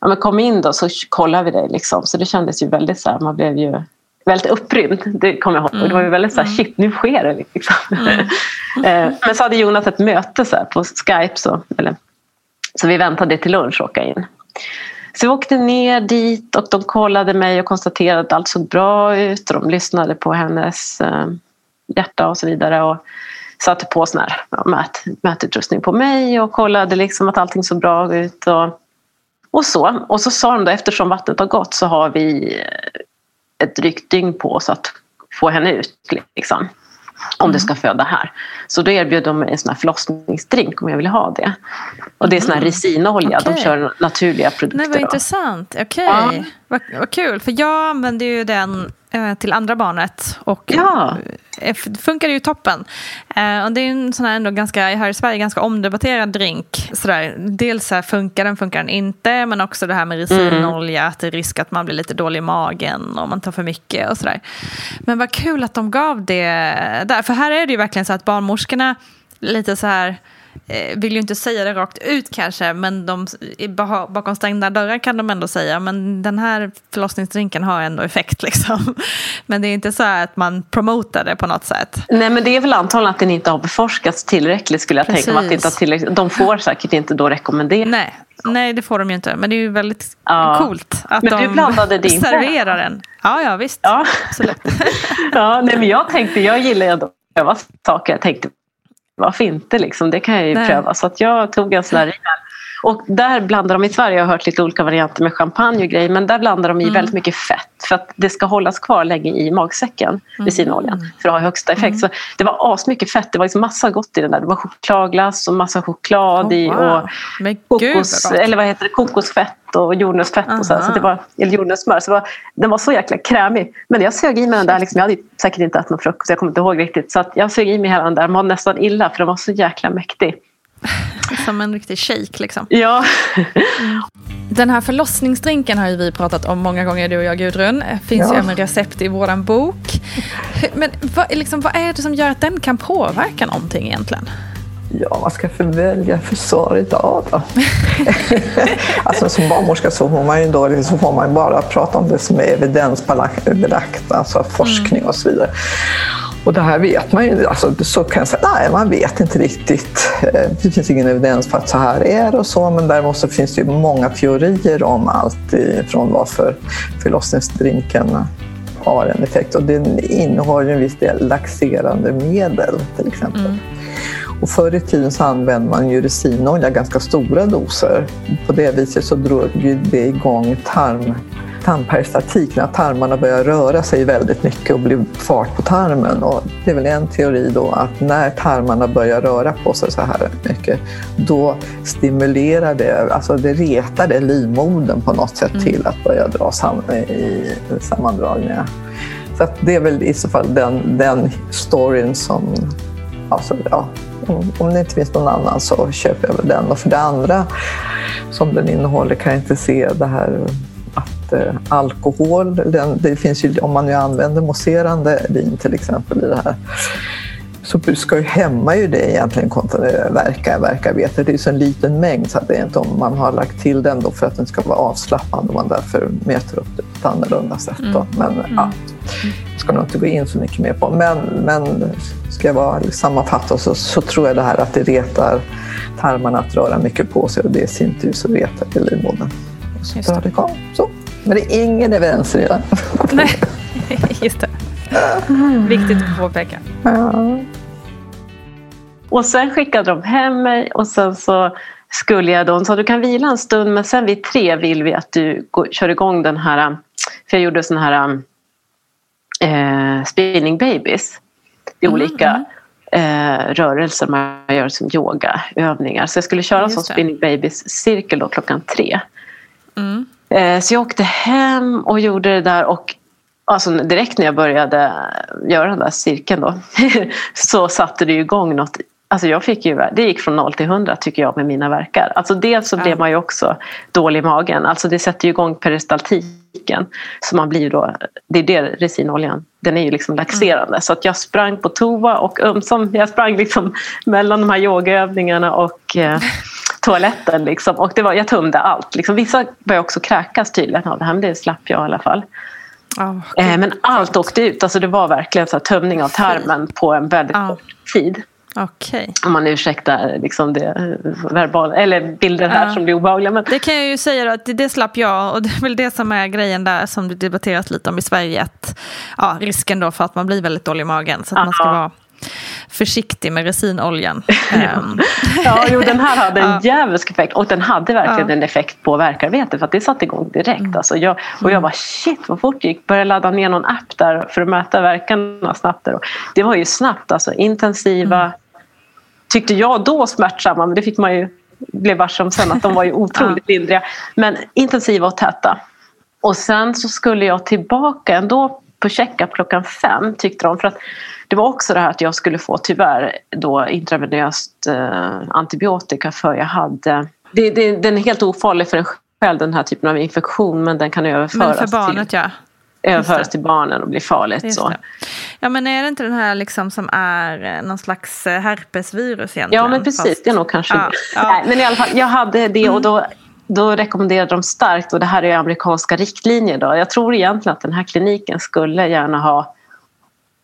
Ja, men kom in då så kollar vi dig. Liksom. Så det kändes ju väldigt så här, man blev ju väldigt upprymd. Det kommer jag ihåg. Mm. Det var ju väldigt så här, mm. shit nu sker det. Liksom. Mm. Eh, men så hade Jonas ett möte så här, på Skype. Så, eller, så vi väntade till lunch och åka in. Så vi åkte ner dit och de kollade mig och konstaterade att allt såg bra ut och de lyssnade på hennes eh, hjärta och så vidare och satte på sån här mät, mätutrustning på mig och kollade liksom att allting såg bra ut. Och, och så. Och så sa de då eftersom vattnet har gått så har vi ett drygt dygn på oss att få henne ut. Liksom om mm. det ska föda här. Så då erbjöd de en sån här förlossningsdrink om jag ville ha det. Och det är sån här mm. resinolja, okay. de kör naturliga produkter. Nej, vad intressant, okej. Okay. Ja. Vad, vad kul, för jag använder ju den till andra barnet. Och ja. Eh, det funkar ju toppen. Eh, och det är en sån här ändå ganska, här i Sverige ganska omdebatterad drink. Sådär, dels så här, funkar den, funkar den inte. Men också det här med resinolja, mm. att det är risk att man blir lite dålig i magen om man tar för mycket och sådär. Men vad kul att de gav det där. För här är det ju verkligen så att barnmorskorna lite så här eh, vill ju inte säga det rakt ut kanske, men de, bakom stängda dörrar kan de ändå säga, men den här förlossningsdrinken har ändå effekt liksom. Men det är inte så att man promotar det på något sätt. Nej, men det är väl antagligen att den inte har beforskats tillräckligt skulle jag Precis. tänka mig. Att inte har tillräckligt. De får säkert inte då rekommendera. Nej, Nej, det får de ju inte. Men det är ju väldigt ja. coolt att men de du blandade din serverar den. Ja, ja visst. Ja. Absolut. ja, nej, men jag tänkte, jag gillar ju att pröva saker. Jag tänkte, varför inte liksom? Det kan jag ju nej. pröva. Så att jag tog en sån där rejäl och där blandar de i Sverige, jag har hört lite olika varianter med champagne och grejer, men där blandar de i mm. väldigt mycket fett för att det ska hållas kvar länge i magsäcken, resinoljan, mm. för att ha högsta effekt. Mm. Så det var asmycket fett, det var liksom massa gott i den där. Det var chokladglass och massa choklad oh, i och kokos, eller vad heter det, kokosfett och jordnötsfett uh -huh. och så, så det var, eller jordnötssmör. Så var, den var så jäkla krämig. Men jag sög i mig den där, liksom, jag hade säkert inte ätit någon frukost, jag kommer inte ihåg riktigt. Så jag sög i mig hela den där, mådde nästan illa för den var så jäkla mäktig. Som en riktig shake liksom. Ja. Mm. Den här förlossningsdrinken har ju vi pratat om många gånger du och jag Gudrun. Finns ja. ju även recept i våran bok. Men vad, liksom, vad är det som gör att den kan påverka någonting egentligen? Ja, vad ska jag för välja för svar idag då? alltså som barnmorska så får man ju då, så får man bara prata om det som är evidensbelagt, alltså forskning och så vidare. Och det här vet man ju, alltså, så kan jag säga, nej man vet inte riktigt. Eh, det finns ingen evidens för att så här är och så, men däremot så finns det ju många teorier om allt från varför förlossningsdrinken har en effekt. Och den innehåller en viss del laxerande medel till exempel. Mm. Och förr i tiden så använde man ju resinolja ganska stora doser. På det viset så drog det igång tarm tandperistaltik, när tarmarna börjar röra sig väldigt mycket och blir fart på tarmen. Och det är väl en teori då att när tarmarna börjar röra på sig så här mycket, då stimulerar det, alltså det retar det livmodern på något sätt mm. till att börja dra sam i sammandragningar. Så det är väl i så fall den, den storyn som, alltså, ja, om det inte finns någon annan så köper jag väl den. Och för det andra som den innehåller kan jag inte se det här eh, alkohol. Den, det finns ju, om man nu använder mousserande vin till exempel i det här så ska ju hämma ju det egentligen kontra verka, verkarbete. Det är ju så en liten mängd så att det är inte om man har lagt till den då för att den ska vara avslappnande och man därför mäter upp det på ett annorlunda sätt. Då. Mm. Men mm. ja, jag ska nog inte gå in så mycket mer på. Men, men ska jag vara, sammanfatta så, så tror jag det här att det retar tarmarna att röra mycket på sig och det i sin tur så retar det livmodern. Så, det. så. Men det är ingen evidens redan. Nej, just det. Viktigt att påpeka. Ja. Och sen skickade de hem mig och sen så skulle jag då, hon sa du kan vila en stund men sen vid tre vill vi att du går, kör igång den här, för jag gjorde såna här eh, spinning babies. Är mm, olika mm. Eh, rörelser man gör som yogaövningar. Så jag skulle köra en sån spinning babies cirkel då klockan tre. Mm. Eh, så jag åkte hem och gjorde det där och alltså direkt när jag började göra den där cirkeln då så satte det igång något Alltså jag fick ju, det gick från 0 till 100 tycker jag med mina verkar. Alltså dels så blev man ju också dålig i magen. Alltså det sätter ju igång peristaltiken. Så man blir då, det är det resinoljan, den är ju liksom laxerande. Mm. Så att jag sprang på toa och ömsom, jag sprang liksom mellan de här yogaövningarna och eh, toaletten. Liksom. Och det var, jag tömde allt. Liksom. Vissa började också kräkas tydligen av det här, men det slapp jag i alla fall. Oh, men allt åkte ut. Alltså det var verkligen så tömning av tarmen på en väldigt oh. kort tid. Okay. Om man ursäktar liksom det eh, verbala, eller bilder här ja. som blir obehagliga. Men... Det kan jag ju säga att det, det slapp jag och det är väl det som är grejen där som det debatteras lite om i Sverige. Att, ja, risken då för att man blir väldigt dålig i magen. Så att man ska vara försiktig med resinoljan. Ehm. ja, jo, den här hade en djävulsk effekt och den hade verkligen ja. en effekt på verkarbete för att det satte igång direkt. Mm. Alltså jag, och jag bara shit vad fort det gick. Började ladda ner någon app där för att möta verkarna snabbt. Där. Det var ju snabbt, alltså intensiva, mm. tyckte jag då smärtsamma, men det fick man ju blev varse om sen att de var ju otroligt ja. lindriga. Men intensiva och täta. Och sen så skulle jag tillbaka ändå på checkup klockan fem tyckte de. För att det var också det här att jag skulle få tyvärr då intravenöst eh, antibiotika för jag hade det, det, den är helt ofarlig för en själv den här typen av infektion men den kan överföras men för barnet, till, ja. överföras till barnen och bli farligt. Så. Ja men är det inte den här liksom som är eh, någon slags eh, herpesvirus egentligen? Ja men precis, Fast... det är nog kanske Ja, ja. Nej, men i alla fall, jag hade det och då, då rekommenderade de starkt och det här är amerikanska riktlinjer. Då. Jag tror egentligen att den här kliniken skulle gärna ha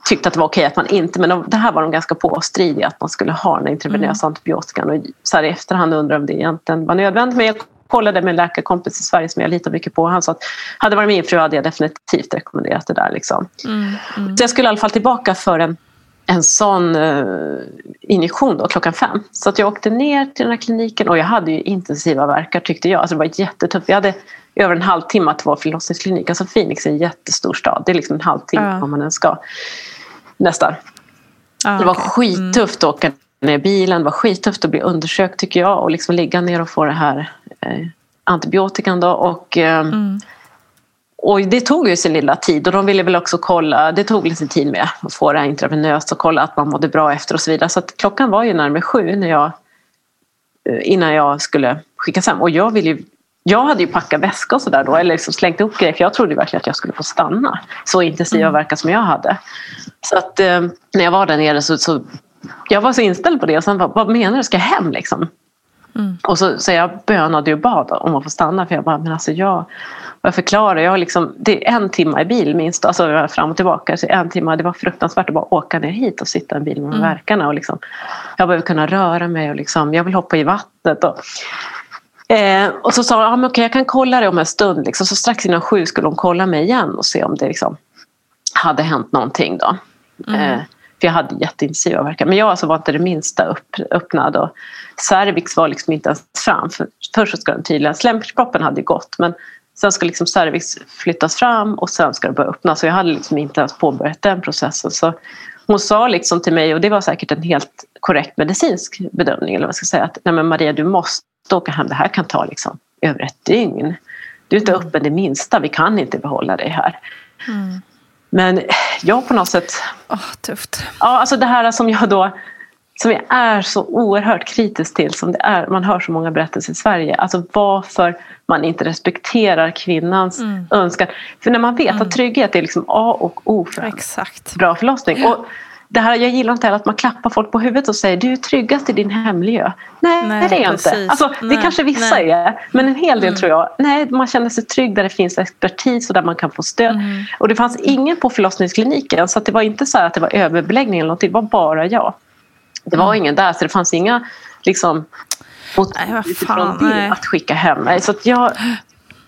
tyckt att det var okej att man inte, men de, det här var de ganska påstridiga att man skulle ha den intravenösa antibiotikan och så här i efterhand undrar om det egentligen var nödvändigt. Men jag kollade med en läkarkompis i Sverige som jag litar mycket på. Han sa att hade det varit min fru hade jag definitivt rekommenderat det där. Liksom. Så jag skulle i alla fall tillbaka för en, en sån eh, injektion då, klockan fem. Så att jag åkte ner till den här kliniken och jag hade ju intensiva verkar tyckte jag. Alltså det var jättetufft. Vi hade över en halvtimme till vår förlossningsklinik. Alltså Phoenix är en jättestor stad. Det är liksom en halvtimme Ja. om man ens ska. Nästan. Ja, Det var okej. skittufft att åka ner i bilen. Det var skittufft att bli undersökt tycker jag. Och liksom ligga ner och få det här eh, antibiotikan. Då. Och, eh, och det tog ju sin lilla tid. Och de ville väl också kolla. Det tog lite tid med att få det här intravenöst och kolla att man mådde bra efter och så vidare. Så klockan var ju närmare sju när jag, eh, innan jag skulle skickas hem. Och jag ville ju jag hade ju packat väska och sådär då, eller liksom slängt upp grejer för jag trodde verkligen att jag skulle få stanna. Så intensiva verkar som jag hade. Så att eh, när jag var där nere så, så jag var så inställd på det och sen bara, vad menar du, ska jag hem liksom? Och så, så jag bönade och bad om att få stanna för jag bara, men alltså jag, jag förklarar, jag har liksom, det är en timme i bil minst, alltså fram och tillbaka, så en timme, det var fruktansvärt att bara åka ner hit och sitta i en bil med verkarna och liksom, jag behöver kunna röra mig och liksom, jag vill hoppa i vattnet och Eh, och så sa de, ah, okej, jag kan kolla det om en stund. Liksom. Så strax innan sju skulle de kolla mig igen och se om det liksom hade hänt någonting. Då. Eh, för jag hade jätteintensiva verkar. Men jag alltså var inte det minsta upp, öppnad. Och cervix var liksom inte ens fram. För, först ska den tydligen, slemproppen hade gått. Men sen ska liksom cervix flyttas fram och sen ska det börja öppnas. Så jag hade liksom inte ens påbörjat den processen. Så hon sa liksom till mig, och det var säkert en helt korrekt medicinsk bedömning. Eller vad jag ska säga, att Nej, men Maria du måste åka hem. Det här kan ta liksom över ett dygn. Du är inte öppen det minsta. Vi kan inte behålla dig här. Men jag på något sätt Åh, tufft. Ja, alltså det här som jag då som jag är så oerhört kritisk till som det är, man hör så många berättelser i Sverige, alltså varför man inte respekterar kvinnans önskan. För när man vet att trygghet är liksom A och O för en Exakt. bra förlossning. Och det här, jag gillar inte heller att man klappar folk på huvudet och säger du är tryggast i din hemmiljö. Nej, Nej, det är jag inte. Alltså, det Nej, kanske vissa nej. är, men en hel del tror jag. Nej, man känner sig trygg där det finns expertis och där man kan få stöd. Och det fanns ingen på förlossningskliniken så att det var inte så att det var överbeläggning eller någonting, det var bara jag. Det var ingen där så det fanns inga liksom, Nej, utifrån det att skicka hem. Så jag,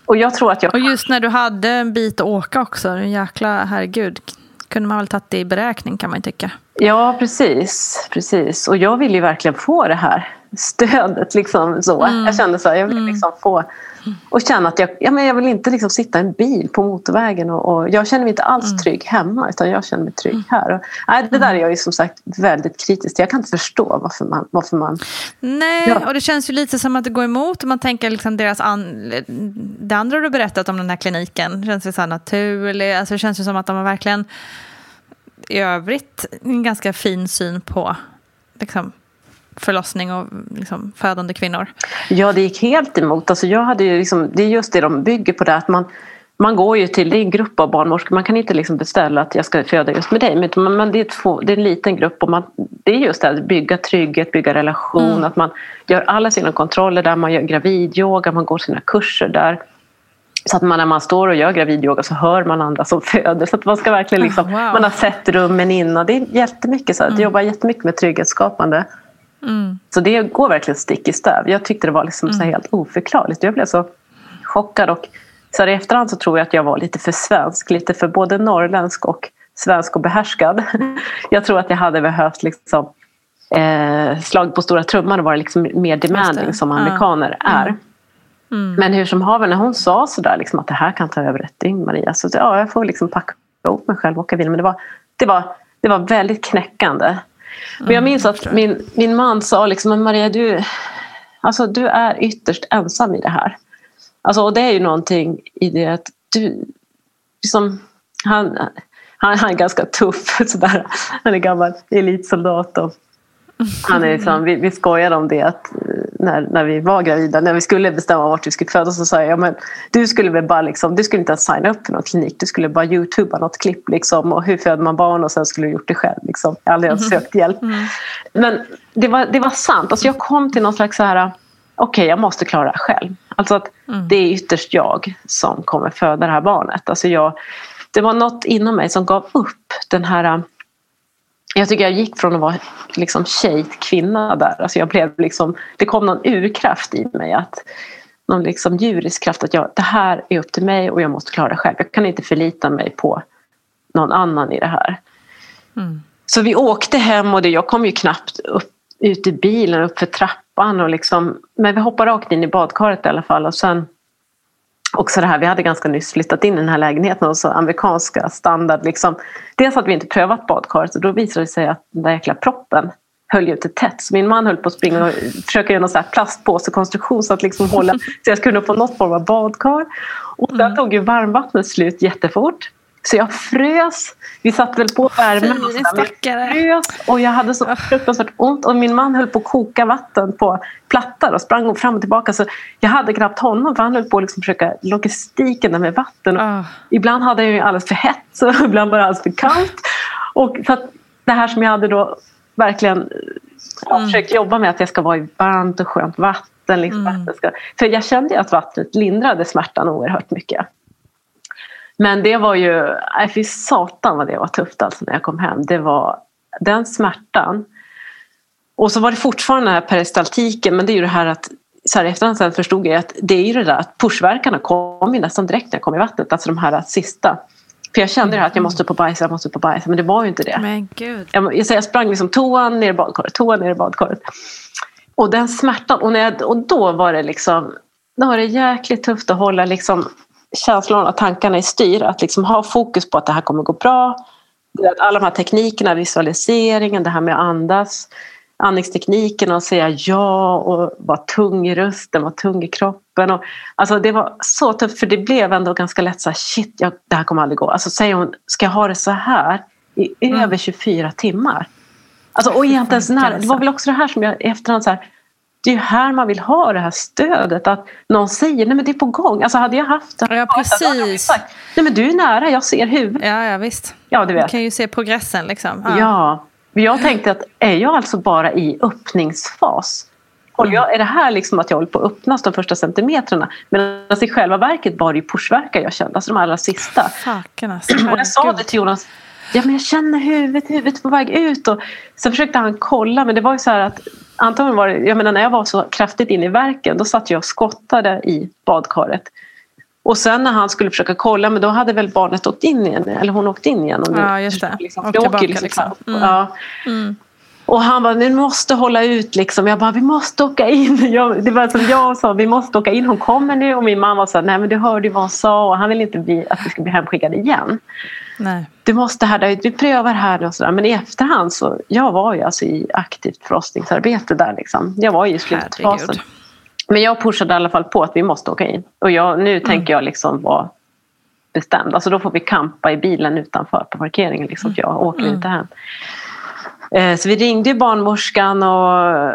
och jag tror att jag Och just när du hade en bit att åka också, en jäkla herregud. Kunde man väl tagit det i beräkning kan man tycka. Ja, precis. precis. Och jag vill ju verkligen få det här stödet. Liksom, så. Jag kände så här, jag vill liksom få och känna att jag, ja, men jag vill inte liksom sitta i en bil på motorvägen och, och jag känner mig inte alls trygg hemma utan jag känner mig trygg här. Och, nej, det där är jag ju som sagt väldigt kritisk till. Jag kan inte förstå varför man, varför man Nej, Ja. och det känns ju lite som att det går emot. Man tänker liksom deras an... Det andra du berättat om den här kliniken känns ju så här naturligt. Alltså det känns ju som att de har verkligen i övrigt en ganska fin syn på liksom, förlossning och liksom, födande kvinnor. Ja, det gick helt emot. Alltså jag hade ju liksom, det är just det de bygger på det att man, man går ju till, det är en grupp av barnmorskor, man kan inte liksom beställa att jag ska föda just med dig. Men det, är två, det är en liten grupp och man, det är just det här, att bygga trygghet, bygga relation, att man gör alla sina kontroller där, man gör gravidyoga, man går sina kurser där. Så att man, när man står och gör gravidyoga så hör man andra som föder. Så att man ska verkligen liksom, Ah, wow. man har sett rummen innan. Det är jättemycket så här, jag jobbar jättemycket med trygghetsskapande. Så det går verkligen stick i stäv. Jag tyckte det var liksom så här helt oförklarligt. Jag blev så chockad. Och så här i efterhand så tror jag att jag var lite för svensk. Lite för både norrländsk och svensk och behärskad. Jag tror att jag hade behövt liksom, eh, slag på stora trumman och vara liksom mer demanding som Ja. amerikaner är. Men hur som haver, när hon sa sådär liksom, att det här kan ta över ett dygn Maria. Så ja, jag får liksom packa ihop mig själv och åka bil. Men det var, det var, det var väldigt knäckande. Men jag minns att min, min man sa liksom, men Maria du, alltså, du är ytterst ensam i det här. Alltså, och det är ju någonting i det att du, liksom, han, han, han är ganska tuff. Sådär. Han är gammal elitsoldat och Han är liksom, vi, vi skojade om det att eh, när, när vi var gravida, när vi skulle bestämma vart vi skulle födas så sa jag, ja, men du skulle väl bara liksom, du skulle inte ens signa upp för någon klinik, du skulle bara youtuba något klipp liksom, och hur föder man barn och sen skulle du gjort det själv. Liksom. Jag har aldrig ens sökt hjälp. Mm. Men det var, det var sant, alltså, jag kom till någon slags så här, okej okay, jag måste klara det här själv. Alltså att Mm. det är ytterst jag som kommer föda det här barnet. Alltså jag, det var något inom mig som gav upp den här jag tycker jag gick från att vara liksom tjej till kvinna där. Alltså jag blev liksom, det kom någon urkraft i mig. Att, någon liksom djurisk kraft att jag, det här är upp till mig och jag måste klara det själv. Jag kan inte förlita mig på någon annan i det här. Mm. Så vi åkte hem och det, jag kom ju knappt upp, ut i bilen, upp för trappan. Och liksom, men vi hoppade rakt in i badkaret i alla fall. Och sen också det här, vi hade ganska nyss flyttat in i den här lägenheten och så amerikanska standard. Liksom. Dels hade vi inte prövat badkaret och då visade det sig att den där jäkla proppen höll ju inte tätt. Så min man höll på att springa och försöka göra någon här plastpåsekonstruktion så att liksom hålla så jag skulle få något form av badkar. Och där tog ju varmvattnet slut jättefort. Så jag frös. Vi satte väl på värmen stackare. jag frös och jag hade så fruktansvärt ont. Och min man höll på att koka vatten på plattor och sprang fram och tillbaka. Så jag hade knappt honom för han höll på att liksom försöka logistiken där med vatten. Ah. Ibland hade jag ju alldeles för hett och ibland det alldeles för kallt. Och så det här som jag hade då verkligen ja, försökt jobba med att jag ska vara i varmt och skönt vatten. Liksom, vatten ska, för jag kände ju att vattnet lindrade smärtan oerhört mycket. Men det var ju, nej fy satan vad det var tufft alltså när jag kom hem. Det var den smärtan. Och så var det fortfarande den här peristaltiken men det är ju det här att så här efterhand sen förstod jag att det är ju det där att pushverkarna kom ju nästan direkt när jag kom i vattnet. Alltså de här sista. För jag kände det här att jag måste upp och bajsa, jag måste upp och bajsa men det var ju inte det. Men gud. Jag, jag, jag sprang liksom toan ner i badkaret, toan ner i badkaret. Och den smärtan, och, när jag, och då var det liksom då var det jäkligt tufft att hålla liksom känslorna och tankarna i styr. Att liksom ha fokus på att det här kommer gå bra. Att Alla de här teknikerna, visualiseringen, det här med att andas. Andningstekniken och säga ja och vara tung i rösten, vara tung i kroppen. Och, alltså det var så tufft för det blev ändå ganska lätt så här, shit, jag, det här kommer aldrig gå. Alltså säger hon, ska jag ha det så här i över 24 timmar? Alltså, och egentligen så nära, det var väl också det här som jag i efterhand så här, det är ju här man vill ha det här stödet. Att någon säger, nej men det är på gång. Alltså hade jag haft det. Ja, hade jag precis. sagt, nej men du är nära, jag ser huvudet. Ja, ja visst. Ja, du Du vet. kan ju se progressen liksom. Ja. Men jag tänkte att är jag alltså bara i öppningsfas? Håller jag, är det här liksom att jag håller på att öppnas de första centimetrarna? Men alltså i själva verket var det ju pushverkar jag kände, alltså de allra sista. Faken alltså. Och jag sa det till Jonas. Ja, men jag känner huvudet, huvudet på väg ut. Och sen försökte han kolla, men det var ju så här att antagligen var det, jag menar när jag var så kraftigt inne i verken, då satt jag och skottade i badkaret. Och sen när han skulle försöka kolla, men då hade väl barnet åkt in igen, eller hon åkt in igen. om du Ja, just det. Liksom. Och åker tillbaka, liksom. liksom. så här. Mm. Och han bara, ni måste hålla ut liksom. Jag bara, vi måste åka in. Jag, det var som jag sa, vi måste åka in. Hon kommer nu. Och min mamma sa, nej men du hörde ju vad hon sa. Och han vill inte bli, att vi ska bli hemskickade igen Nej. du måste härda ut, vi prövar här och sådär. Men i efterhand så, jag var ju alltså i aktivt förlossningsarbete där liksom. Jag var ju i slutfasen. Herregud. Men jag pushade i alla fall på att vi måste åka in. Och jag, Mm. nu tänker jag liksom vara bestämd. Alltså då får vi kampa i bilen utanför på parkeringen liksom. För jag åker Mm. inte hem. Eh, Så vi ringde barnmorskan och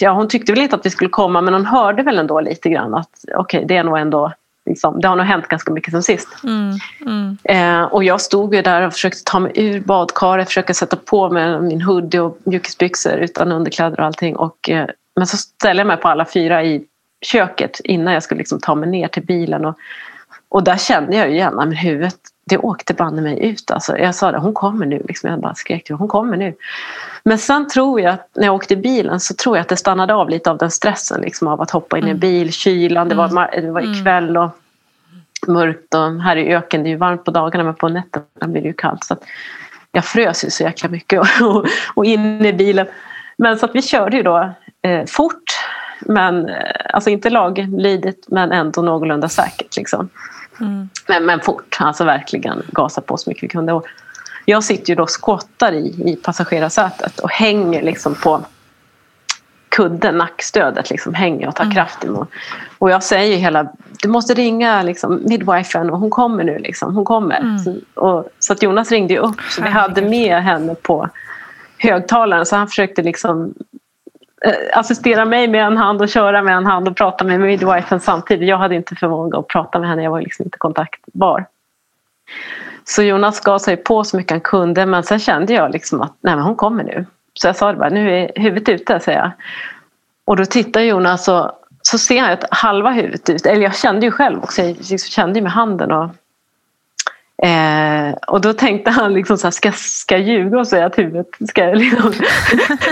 ja, hon tyckte väl inte att vi skulle komma men hon hörde väl ändå lite grann att okej det är nog ändå liksom, det har nog hänt ganska mycket sen sist. Mm. Mm. Eh, och jag stod ju där och försökte ta mig ur badkaret, försöka sätta på mig min hoodie och mjukisbyxor utan underkläder och allting. Och, eh, men så ställde jag mig på alla fyra i köket innan jag skulle liksom ta mig ner till bilen. Och, och där kände jag ju igen, men huvudet det åkte banne mig ut. Alltså, jag sa det, hon kommer nu. Liksom, jag bara skrek hon kommer nu. Men sen tror jag när jag åkte bilen så tror jag att det stannade av lite av den stressen liksom, av att hoppa in i en bil, kylan, det var, mar- det var kväll och mörkt och här i öken, det är ju varmt på dagarna men på nätterna blir det ju kallt. Så jag frös ju så jäkla mycket och, och, och in i bilen. Men så att vi körde ju då eh, fort, men eh, alltså inte laglydigt men ändå någorlunda säkert. Liksom. Mm. Men, men fort, alltså verkligen gasa på så mycket vi kunde. Och jag sitter ju då skottar i, i passagerarsätet och hänger liksom på kudden, nackstödet liksom hänger och tar kraft emot. Och jag säger hela, du måste ringa liksom, midwifen och hon kommer nu. Liksom, hon kommer. Så, och, så att Jonas ringde upp så vi hade med henne på högtalaren så han försökte liksom Eh, assistera mig med en hand och köra med en hand och prata med midwifen samtidigt. Jag hade inte förmåga att prata med henne, jag var liksom inte kontaktbar. Så Jonas gav sig på så mycket han kunde men sen kände jag liksom att nej, men hon kommer nu. Så jag sa det bara, nu är huvudet ute, säger jag. Och då tittar Jonas och så ser han att halva huvudet ut. Eller jag kände ju själv också, jag liksom kände ju med handen. Och, eh, och då tänkte han liksom så här, ska, ska jag ljuga och säga att huvudet ska liksom,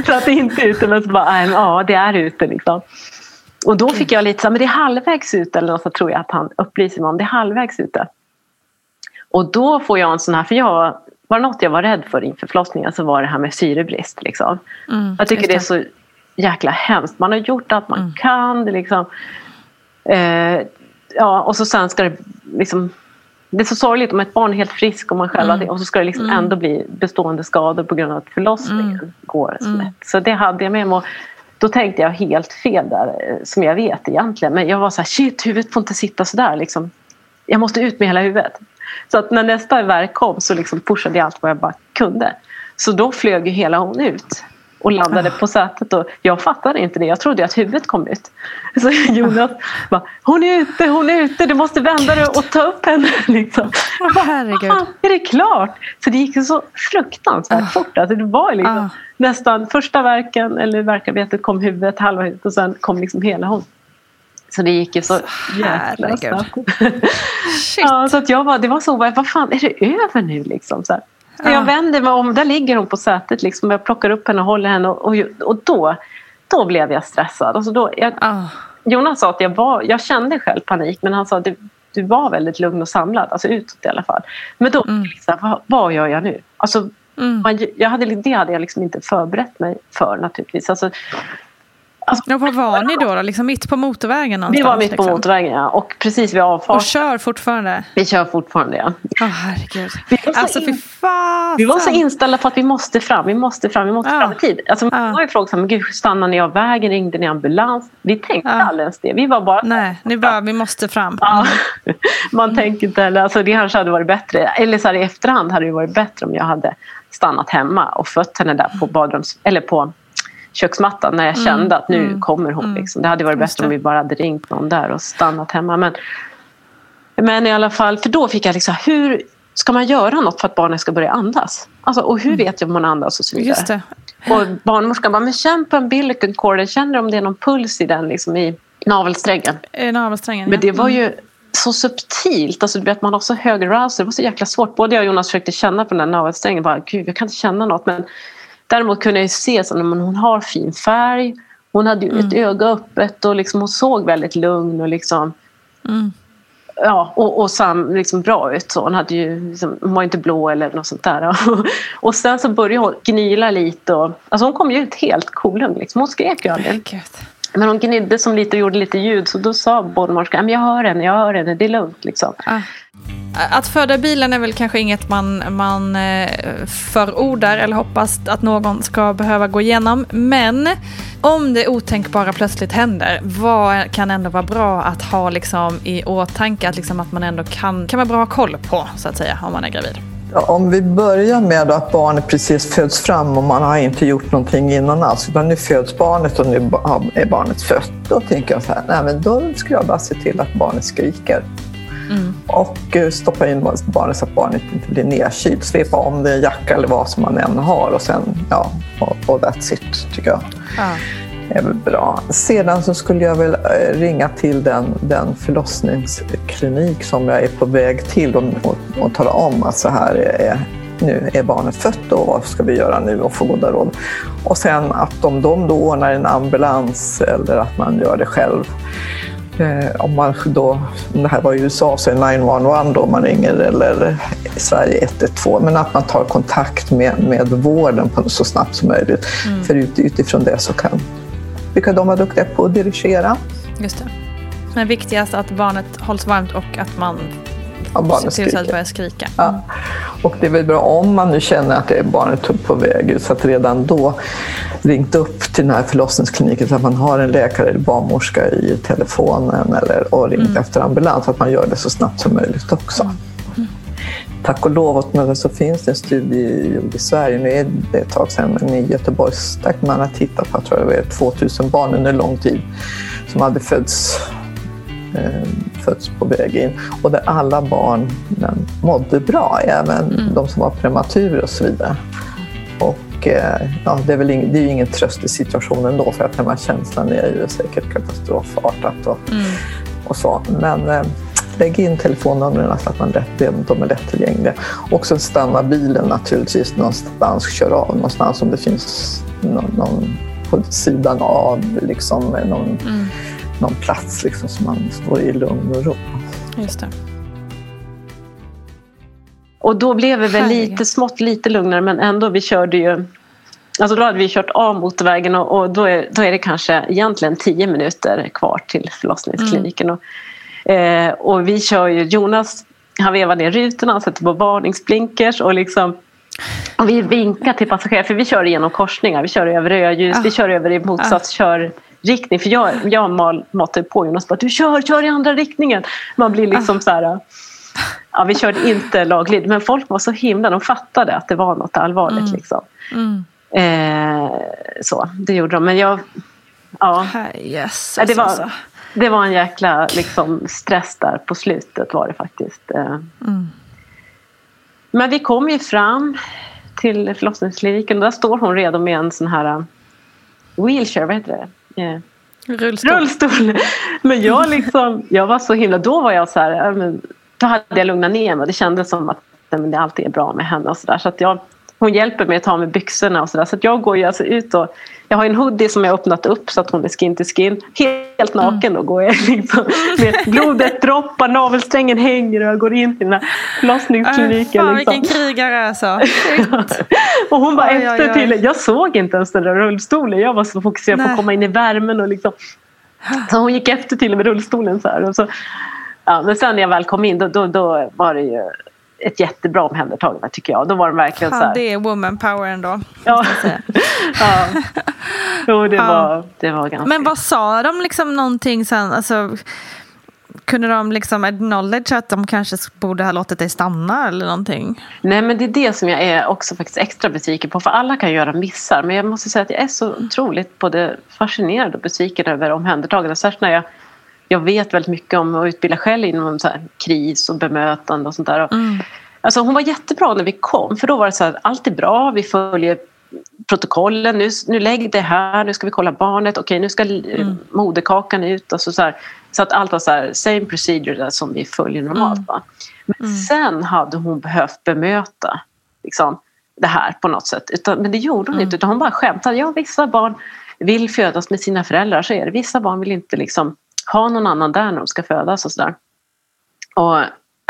för att det inte är ute. Men så bara, ja det är ute liksom. Och då fick jag lite så här, men det är halvvägs ute eller något så tror jag att han upplyser mig om. Det är halvvägs ute. Och då får jag en sån här, för jag var något jag var rädd för inför förlossningen så var det här med syrebrist. Liksom. Mm, jag tycker det. det. är så jäkla hemskt. Man har gjort allt man mm. kan. Det, liksom, eh, ja, och så sen ska det liksom det är så sorgligt om ett barn är helt frisk och man själv mm. och så ska det liksom mm. ändå bli bestående skador på grund av att förlossningen mm. går så mm. lätt. Så det hade jag med mig. Då tänkte jag helt fel där, eh, som jag vet egentligen. Men jag var så här, shit huvudet får inte sitta sådär. Liksom. Jag måste ut med hela huvudet. Så att när nästa verk kom så liksom pushade jag allt vad jag bara kunde. Så då flög ju hela hon ut och landade på sätet. Och jag fattade inte det. Jag trodde att huvudet kom ut. Så Jonas bara, hon är ute, hon är ute, du måste vända dig och ta upp henne. Liksom. Herregud. är det klart? Så det gick så fruktansvärt oh. fort. Alltså det var liksom oh. nästan första verken eller verkarbetet kom huvudet, halva huvudet och sen kom liksom hela hon. Så det gick ju så jäkla snabbt. ja, så att jag var, det var så, vad fan är det över nu liksom? Så här. Ja. Jag vänder mig om, där ligger hon på sätet liksom. Jag plockar upp henne och håller henne och, och, och då, då blev jag stressad. Alltså då, jag, oh. Jonas sa att jag, var, jag kände själv panik men han sa att du, du var väldigt lugn och samlad, alltså utåt i alla fall. Men då, mm. liksom, vad, vad gör jag nu? Alltså, mm. man, jag hade, det hade jag liksom inte förberett mig för naturligtvis. Alltså, Alltså, var var ni då, då? Liksom mitt på motorvägen någonstans? Vi var mitt liksom. på motorvägen ja. Och precis vid avfarten. Och kör fortfarande? Vi kör fortfarande ja. Åh oh, herregud. Alltså, in... vi var så inställda på att vi måste fram, vi måste fram, vi måste ja. fram i tid. Alltså, man ja. var ju frågade men gud stannar ni av vägen, ringde ni ambulans? Vi tänkte ja. aldrig ens det. Vi var bara Nej, ni bara, vi måste fram. Ja. man mm. tänker inte heller, alltså det kanske hade varit bättre. Eller så här, i efterhand hade det varit bättre om jag hade stannat hemma och fött henne där på badrums, eller på köksmattan när jag mm. kände att nu mm. kommer hon. Mm. Liksom. Det hade varit bättre om vi bara hade ringt någon där och stannat hemma. Men, men i alla fall, för då fick jag liksom, hur ska man göra något för att barnet ska börja andas? Alltså, och hur vet jag om man andas och så vidare. Just det. Och barnmorskan bara, men känn på umbilical cord, känner om det är någon puls i den liksom, i navelsträngen. I navelsträngen Men det var ju så subtilt. Alltså, du vet, man har så hög arousal. Det var så jäkla svårt. Både jag och Jonas försökte känna på den där navelsträngen. Bara, Gud, jag kan inte känna något. Men Däremot kunde jag se att hon har fin färg. Hon hade mm. ett öga öppet och liksom, hon såg väldigt lugn och liksom... Mm. Ja, och, och sam, liksom bra ut. Så hon, hade ju, liksom, hon var inte blå eller något sånt där. och sen så började hon gnila lite. Och, alltså hon kom ju ut helt kolugn. Liksom. Hon skrek ju aldrig. Men hon gnidde som lite och gjorde lite ljud. Så då sa barnmorskan, jag hör henne, jag hör henne, det är lugnt. Liksom. Ah. Att föda bilen är väl kanske inget man, man eh, förordar eller hoppas att någon ska behöva gå igenom. Men om det otänkbara plötsligt händer, vad kan ändå vara bra att ha liksom i åtanke? Att, liksom att man ändå kan, kan vara bra koll på, så att säga, om man är gravid. Om vi börjar med att barnet precis föds fram och man har inte gjort någonting innan alls, utan nu föds barnet och nu är barnet fött. Då tänker jag så här, nej men då ska jag bara se till att barnet skriker. Mm. Och eh, stoppa in barnet så att barnet inte blir nedkylt. Svepa om det, jacka eller vad som man än har och sen, ja, och, och that's it tycker jag. Ja. Det är väl bra. Sedan så skulle jag väl eh, ringa till den, den förlossningsklinik som jag är på väg till och, och, och tala om att så här är, nu är barnet fött och vad ska vi göra nu och få goda råd. Och sen att om de då ordnar en ambulans eller att man gör det själv Eh, om man då, det här var i USA så är 911 då man ringer eller i Sverige 112. Men att man tar kontakt med, med vården på, så snabbt som möjligt. Mm. För ut, utifrån det så kan brukar de vara duktiga på att dirigera. Just det. Men viktigast att barnet hålls varmt och att man ja, barnet ser till att börja skrika. Ja. Och det är väl bra om man nu känner att det är barnet på väg ut så att redan då ringt upp till den här förlossningskliniken så att man har en läkare eller barnmorska i telefonen eller, och ringt mm. efter ambulans. Att man gör det så snabbt som möjligt också. Mm. Tack och lov åtminstone så finns det en studie gjord i Sverige, nu är det ett tag sedan, men i Göteborgs där man har tittat på, jag tror var 2000 barn under lång tid som hade fötts eh, fötts på väg in och där alla barn mådde bra, även mm. de som var prematurer och så vidare. Och eh, ja, det är väl ing, det är ju ingen tröst i situationen då för att den här känslan är ju säkert katastrofartat och, mm. och så. Men eh, lägg in telefonnumren så att man lätt, de är lättillgängliga. Och sen stanna bilen naturligtvis någonstans, kör av någonstans om det finns någon, någon på sidan av, liksom, någon, mm. någon plats liksom, så man står i lugn och ro. Just det. Och då blev vi väl lite smått lite lugnare men ändå, vi körde ju Alltså då hade vi kört av motorvägen och, och då, är, då är det kanske egentligen tio minuter kvar till förlossningskliniken. Mm. Och, eh, och vi kör ju, Jonas han vevar ner rutorna, han sätter på varningsblinkers och liksom och vi vinkar till passagerare för vi kör igenom korsningar, vi kör över rödljus, ah. vi kör över i motsatt ah. körriktning. För jag, jag matar på Jonas bara, du kör, kör i andra riktningen. Man blir liksom ah. så här Ja, vi körde inte lagligt men folk var så himla, de fattade att det var något allvarligt. Mm. Liksom. Mm. Eh, så, det gjorde de. Men jag... Ja. Yes, det, var, alltså. Det var en jäkla liksom, stress där på slutet var det faktiskt. Eh. Mm. Men vi kom ju fram till förlossningskliniken och där står hon redo med en sån här uh, wheelchair, vad heter det? Eh. Rullstol. Rullstol. Men jag, liksom, jag var så himla, då var jag så här, då hade jag lugnat ner mig och det kändes som att men det alltid är bra med henne och sådär. Så att jag, hon hjälper mig att ta av mig byxorna och sådär. Så att jag går ju alltså ut och jag har en hoodie som jag öppnat upp så att hon är skin to skin. Helt naken mm. då går jag liksom, med blodet droppar, navelsträngen hänger och jag går in till den här förlossningskliniken. Äh, liksom. vilken krigare alltså. och hon bara efter till, jag såg inte ens den där rullstolen. Jag var så fokuserad Nej. på att komma in i värmen och liksom. Så hon gick efter till med rullstolen så här. Och så, Ja, men sen när jag väl kom in då, då, då var det ju ett jättebra omhändertagande tycker jag. Då var de verkligen ja, så här... Det är woman power ändå. Ja. ja. Jo, det, ja. Var, det var ganska... Men vad sa de liksom någonting sen? Alltså, kunde de liksom acknowledge att de kanske borde ha låtit dig stanna eller någonting? Nej men det är det som jag är också faktiskt extra besviken på. För alla kan göra missar. Men jag måste säga att jag är så otroligt både fascinerad och besviken över omhändertagande. Särskilt när jag jag vet väldigt mycket om att utbilda själv inom så kris och bemötande och sånt där. Mm. Alltså hon var jättebra när vi kom för då var det så här, allt är bra, vi följer protokollen, nu, nu lägg det här, nu ska vi kolla barnet, okej nu ska mm. moderkakan ut. Och så, så, här, så att allt var så här, same procedure som vi följer normalt. Mm. Men mm. sen hade hon behövt bemöta liksom, det här på något sätt. Utan, men det gjorde hon mm. inte utan hon bara skämtade. Ja, vissa barn vill födas med sina föräldrar, så är det. Vissa barn vill inte liksom ha någon annan där när de ska födas och sådär. Och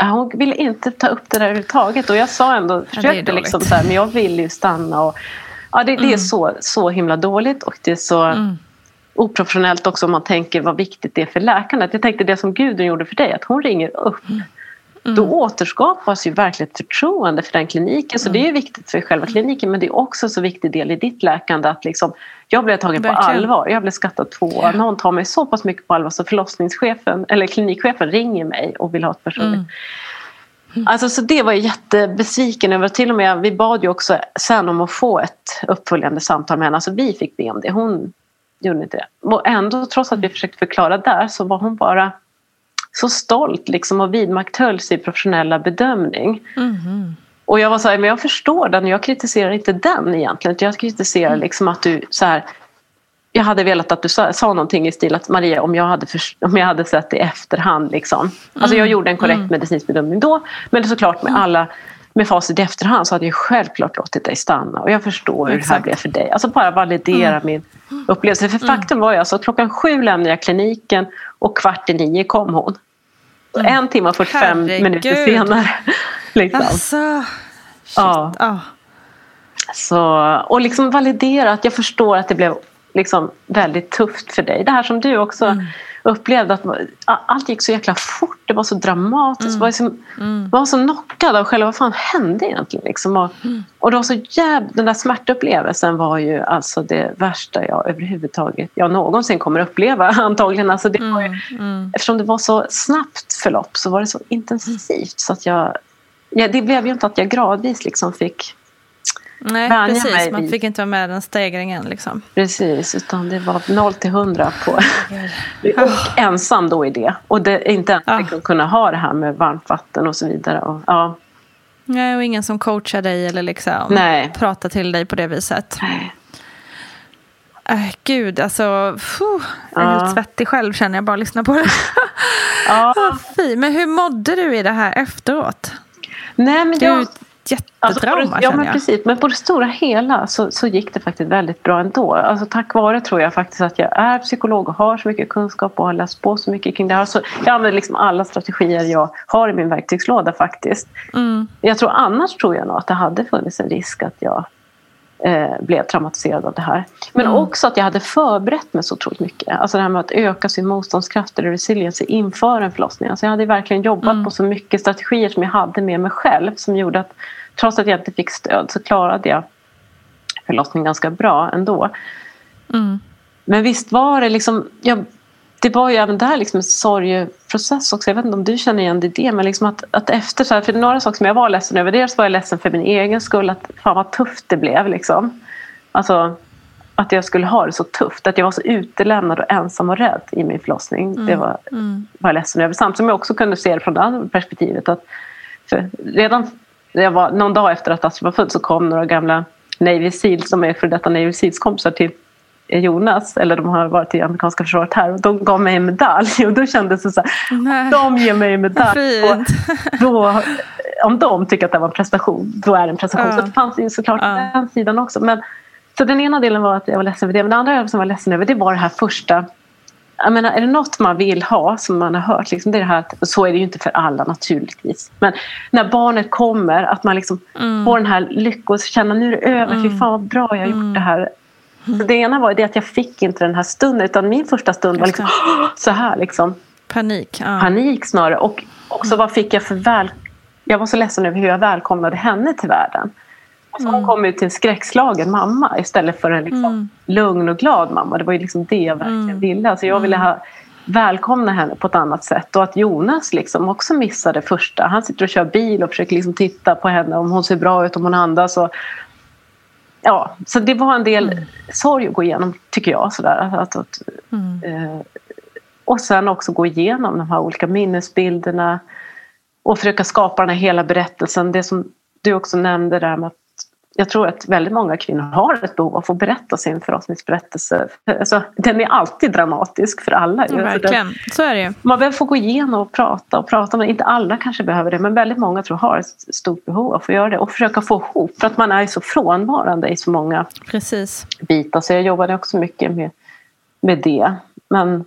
hon ville inte ta upp det där överhuvudtaget och jag sa ändå, försökte ja, liksom så här, men jag vill ju stanna och ja, det, mm. det, är mm. så, så himla dåligt och det är så mm. oprofessionellt också om man tänker vad viktigt det är för läkarna. Jag tänkte det som Gudrun gjorde för dig, att hon ringer upp mm. Mm. Då återskapas ju verkligen ett förtroende för den kliniken. Så mm. det är viktigt för själva kliniken men det är också en så viktig del i ditt läkande att liksom, jag blev tagen verkligen. på allvar. Jag blev skattad två. Ja. Någon tar mig så pass mycket på allvar så förlossningschefen eller klinikchefen ringer mig och vill ha ett personligt mm. Mm. Alltså, så det var jag jättebesviken över. Till och med, vi bad ju också sen om att få ett uppföljande samtal med henne. Alltså, vi fick be om det. Hon gjorde inte det. Och ändå, trots att vi försökte förklara där, så var hon bara så stolt liksom och vidmakthöll sin professionella bedömning. Mm. Och jag var så här, men jag förstår den, jag kritiserar inte den egentligen. Jag kritiserar mm. liksom att du så här, jag hade velat att du sa, sa någonting i stil att Maria om jag hade, för, om jag hade sett det i efterhand. Liksom. Alltså jag mm. gjorde en korrekt mm. medicinsk bedömning då men såklart med mm. alla med facit i efterhand så hade jag självklart låtit dig stanna och jag förstår hur det här blev för dig. Alltså bara validera mm. min upplevelse. För faktum var ju alltså att klockan sju lämnade jag kliniken och kvart i nio kom hon. Mm. En timme och 45 Herregud. minuter senare. liksom. Alltså, ja. Oh. Så, och liksom validera att jag förstår att det blev liksom väldigt tufft för dig. Det här som du också mm. upplevde att allt gick så jäkla fort. Det var så dramatiskt. Mm. Var liksom, mm. var så knockad av själva vad fan hände egentligen. Liksom. Och, mm. och var så jäv, den där smärtupplevelsen var ju alltså det värsta jag överhuvudtaget jag någonsin kommer uppleva antagligen. Alltså det var ju, mm. mm. Eftersom det var så snabbt förlopp så var det så intensivt så att jag ja, det blev ju inte att jag gradvis liksom fick Nej, vänja precis. Man fick inte vara med den stegringen. Liksom. Precis, utan det var 0 till 100 på... och ensam då i det. Och det inte ens att kunna ha det här med varmt vatten och så vidare. Och, ja, Nej, och ingen som coachar dig eller liksom Nej. pratar till dig på det viset. Äh, gud, alltså. Fuh, jag är Ja. helt svettig själv känner jag bara lyssna på det. ja. Fy. Men hur mådde du i det här efteråt? Nej, men jag... ett jättetrauma Alltså, ja, men precis. Men på det stora hela så, så gick det faktiskt väldigt bra ändå. Alltså, tack vare tror jag faktiskt att jag är psykolog och har så mycket kunskap och har läst på så mycket kring det här. Så jag använder liksom alla strategier jag har i min verktygslåda faktiskt. Mm. Jag tror annars tror jag nog att det hade funnits en risk att jag eh, blev traumatiserad av det här. Men Mm. också att jag hade förberett mig så otroligt mycket. Alltså det här med att öka sin motståndskraft eller resilience inför en förlossning. Alltså jag hade verkligen jobbat Mm. på så mycket strategier som jag hade med mig själv som gjorde att trots att jag inte fick stöd så klarade jag förlossningen ganska bra ändå. Mm. Men visst var det liksom... Jag, det var ju även där liksom en sorgeprocess också. Jag vet inte om du känner igen det i det. Men liksom att, att efter så här, för några saker som jag var ledsen över. Dels var jag ledsen för min egen skull. Att fan vad tufft det blev liksom. Alltså att jag skulle ha det så tufft. Att jag var så utelämnad och ensam och rädd i min förlossning. Det var, var jag ledsen över. Samtidigt som jag också kunde se det från det andra perspektivet. Att redan jag var, någon dag efter att Astrid var född så kom några gamla Navy Seals som är för detta Navy Seals kompisar till Jonas, eller de har varit i amerikanska försvaret här och de gav mig en medalj och då kändes det så här, Nej. de ger mig en medalj och då, om de tycker att det var en prestation, då är det en prestation. Ja. Så det fanns ju såklart Ja. den sidan också. Men, så den ena delen var att jag var ledsen över det, men det andra som jag var ledsen över det var det här första jag menar, är det något man vill ha som man har hört, liksom, det är det här att, så är det ju inte för alla naturligtvis. Men när barnet kommer, att man liksom Mm. får den här lyckan och känna nu är det över, fy fan vad bra jag har Mm. gjort det här. Så det ena var det att jag fick inte den här stunden, utan min första stund var liksom så här liksom Panik. Ja. panik snarare. Och också vad fick jag för väl... Jag var så ledsen över hur jag välkomnade henne till världen. Alltså Hon kom ut till en skräckslagen mamma istället för en liksom lugn och glad mamma. Det var ju liksom det jag verkligen ville. Alltså jag ville ha, välkomna henne på ett annat sätt. Och att Jonas liksom också missade första. Han sitter och kör bil och försöker liksom titta på henne om hon ser bra ut, om hon andas. Och, ja, så det var en del sorg att gå igenom, tycker jag. Sådär. Att, att, eh, och sen också gå igenom de här olika minnesbilderna och försöka skapa den här hela berättelsen. Det som du också nämnde där med att jag tror att väldigt många kvinnor har ett behov av att få berätta sin förlossningsberättelse. Alltså, den är alltid dramatisk för alla. Ja, verkligen. Så är det man behöver få gå igenom och prata och prata. Men inte alla kanske behöver det. Men väldigt många tror jag har ett stort behov av att få göra det. Och försöka få ihop. För att man är så frånvarande i så många Precis. bitar. Så jag jobbade också mycket med, med det. Men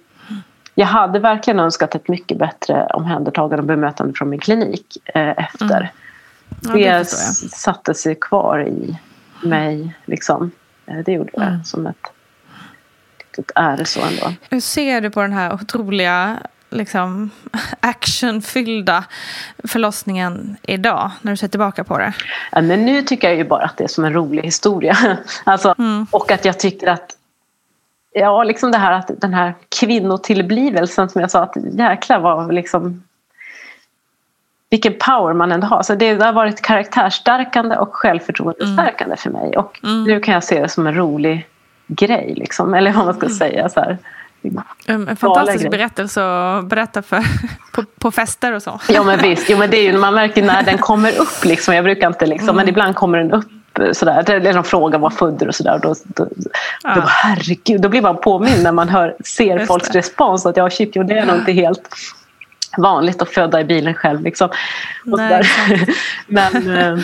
jag hade verkligen önskat ett mycket bättre omhändertagande och bemötande från min klinik eh, efter. Ja, det det satte sig kvar i mig. Liksom. Eh, Det gjorde det Mm. som ett litet är så ändå. Hur ser du på den här otroliga liksom, actionfyllda förlossningen idag när du ser tillbaka på det? Ja, men nu tycker jag ju bara att det är som en rolig historia. Alltså, Och att jag tycker att Ja, liksom det här att den här kvinnotillblivelsen som jag sa att jäklar vad liksom vilken power man ändå har. Så det, det har varit karaktärsstärkande och självförtroendestärkande för mig. Och nu kan jag se det som en rolig grej, liksom. eller vad man ska säga. Så här. En fantastisk grej. berättelse att berätta för, på, på fester och så. Ja men visst, jo, men det är ju, man märker när den kommer upp. Liksom. Jag brukar inte liksom, men ibland kommer den upp sådär. Eller de frågar vad födde du och sådär. Då, då, Ja. då, herregud, då blir man påmind när man hör, ser Just folks det. respons. Att ja, shit, jo, det är nog inte helt vanligt att föda i bilen själv. Liksom. Och Nej, men eh,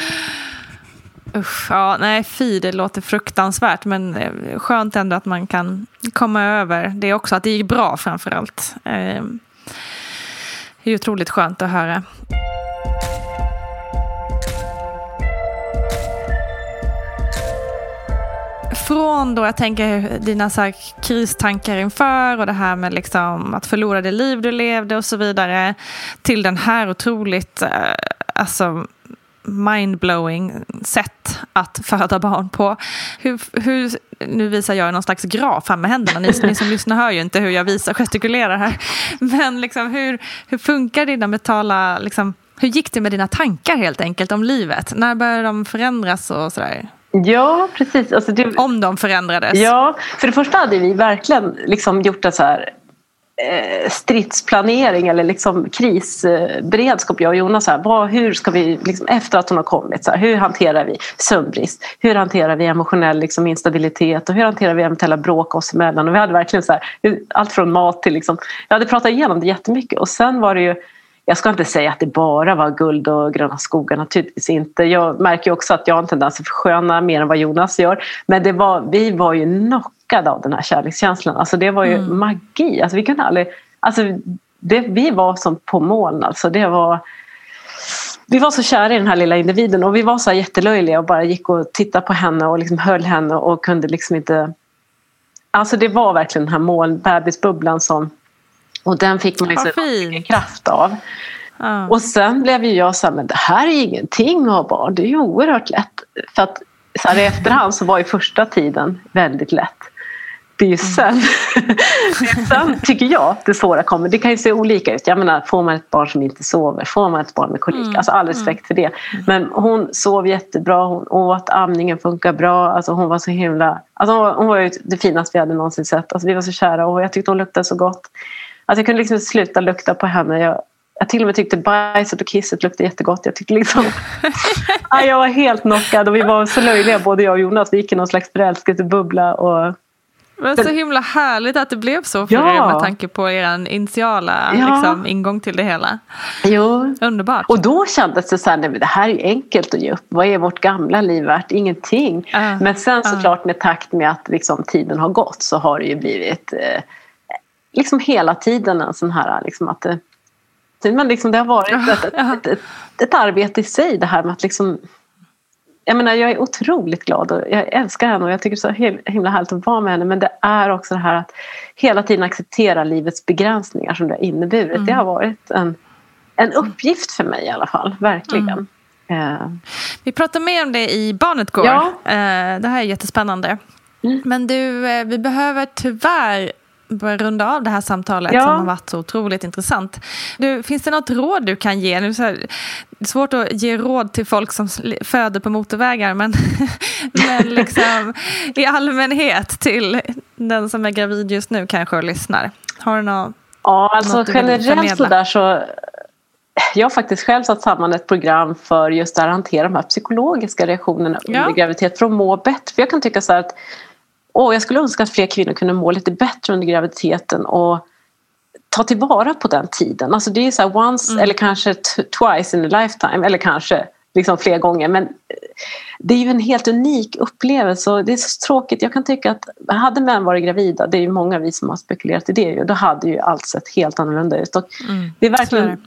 Usch, ja, nej fy, det låter fruktansvärt men eh, skönt ändå att man kan komma över det också, att det gick bra framför allt. Eh, Det är otroligt skönt att höra. Från då, jag tänker dina så här kristankar inför och det här med liksom att förlora det liv du levde och så vidare till den här otroligt eh, alltså, mindblowing sätt att föda barn på. Hur, hur, nu visar jag någon slags graf här med händerna. Ni, ni som lyssnar hör ju inte hur jag visar gestikulerar här. Men liksom hur, hur funkar dina mentala liksom, Hur gick det med dina tankar helt enkelt om livet? När började de förändras och sådär? Ja, precis. Alltså det... Om de förändrades? Ja, för det första hade vi verkligen liksom gjort en så här eh, stridsplanering eller liksom krisberedskap, jag och Jonas. Så här, vad, hur ska vi, liksom, efter att hon har kommit, så här, hur hanterar vi sömnbrist? Hur hanterar vi emotionell liksom, instabilitet? Och hur hanterar vi eventuella bråk oss emellan? Och vi hade verkligen så allt från mat till... Liksom, jag hade pratat igenom det jättemycket. Och sen var det ju jag ska inte säga att det bara var guld och gröna skogar, naturligtvis inte. Jag märker också att jag har en tendens att försköna mer än vad Jonas gör. Men det var, vi var ju knockade av den här kärlekskänslan. Alltså det var ju mm. magi. Alltså vi kunde aldrig... Alltså det, vi var som på moln. Alltså det var, vi var så kära i den här lilla individen och vi var så jättelöjliga och bara gick och tittade på henne och liksom höll henne och kunde liksom inte... Alltså det var verkligen den här moln, bebisbubblan som och den fick man ju så mycket kraft av. Ja. Och sen blev ju jag så här, men det här är ingenting att ha barn, det är ju oerhört lätt. För att så här i efterhand så var ju första tiden väldigt lätt. Det är ju sen, det är sen tycker jag det svåra kommer. Det kan ju se olika ut. Jag menar, får man ett barn som inte sover, får man ett barn med kolik, mm. alltså all respekt för det. Men hon sov jättebra, hon åt, amningen funkar bra. Alltså hon var så himla... Alltså hon var ju det finaste vi hade någonsin sett. Alltså vi var så kära och jag tyckte hon luktade så gott. Alltså jag kunde liksom sluta lukta på henne. Jag, jag till och med tyckte bajset och kisset luktade jättegott. Jag, tyckte liksom, jag var helt knockad och vi var så löjliga både jag och Jonas. Vi gick i någon slags förälskelsebubbla. Och... Men så himla härligt att det blev så för ja. er med tanke på er initiala ja. liksom, ingång till det hela. Jo. Underbart. Och då kändes det så här, nej, det här är enkelt att ge upp. Vad är vårt gamla liv värt? Ingenting. Uh. Men sen såklart uh. med takt med att liksom, tiden har gått så har det ju blivit eh, liksom hela tiden en sån här liksom att det, men liksom det har varit ett, ett, ett, ett, arbete i sig det här med att liksom jag menar jag är otroligt glad och jag älskar henne och jag tycker det är så himla härligt att vara med henne men det är också det här att hela tiden acceptera livets begränsningar som det har inneburit. Mm. Det har varit en, en uppgift för mig i alla fall, verkligen. Mm. Uh. Vi pratar mer om det i Barnet går. Ja. Uh, det här är jättespännande. Mm. Men du, eh, vi behöver tyvärr börja runda av det här samtalet ja. som har varit så otroligt intressant. Du, finns det något råd du kan ge? Nu är det är svårt att ge råd till folk som föder på motorvägar men, men liksom, i allmänhet till den som är gravid just nu kanske och lyssnar. Har du något, ja, alltså något generellt så där så jag har faktiskt själv satt samman ett program för just att hantera de här psykologiska reaktionerna under ja. graviditet för att må bättre. För jag kan tycka så att och jag skulle önska att fler kvinnor kunde må lite bättre under graviditeten och ta tillvara på den tiden. Alltså det är så här once mm. eller kanske twice in a lifetime eller kanske liksom fler gånger. Men eh, det är ju en helt unik upplevelse och det är så tråkigt. Jag kan tycka att hade män varit gravida, det är ju många vi som har spekulerat i det, då hade ju allt sett helt annorlunda ut. Och mm. Det är verkligen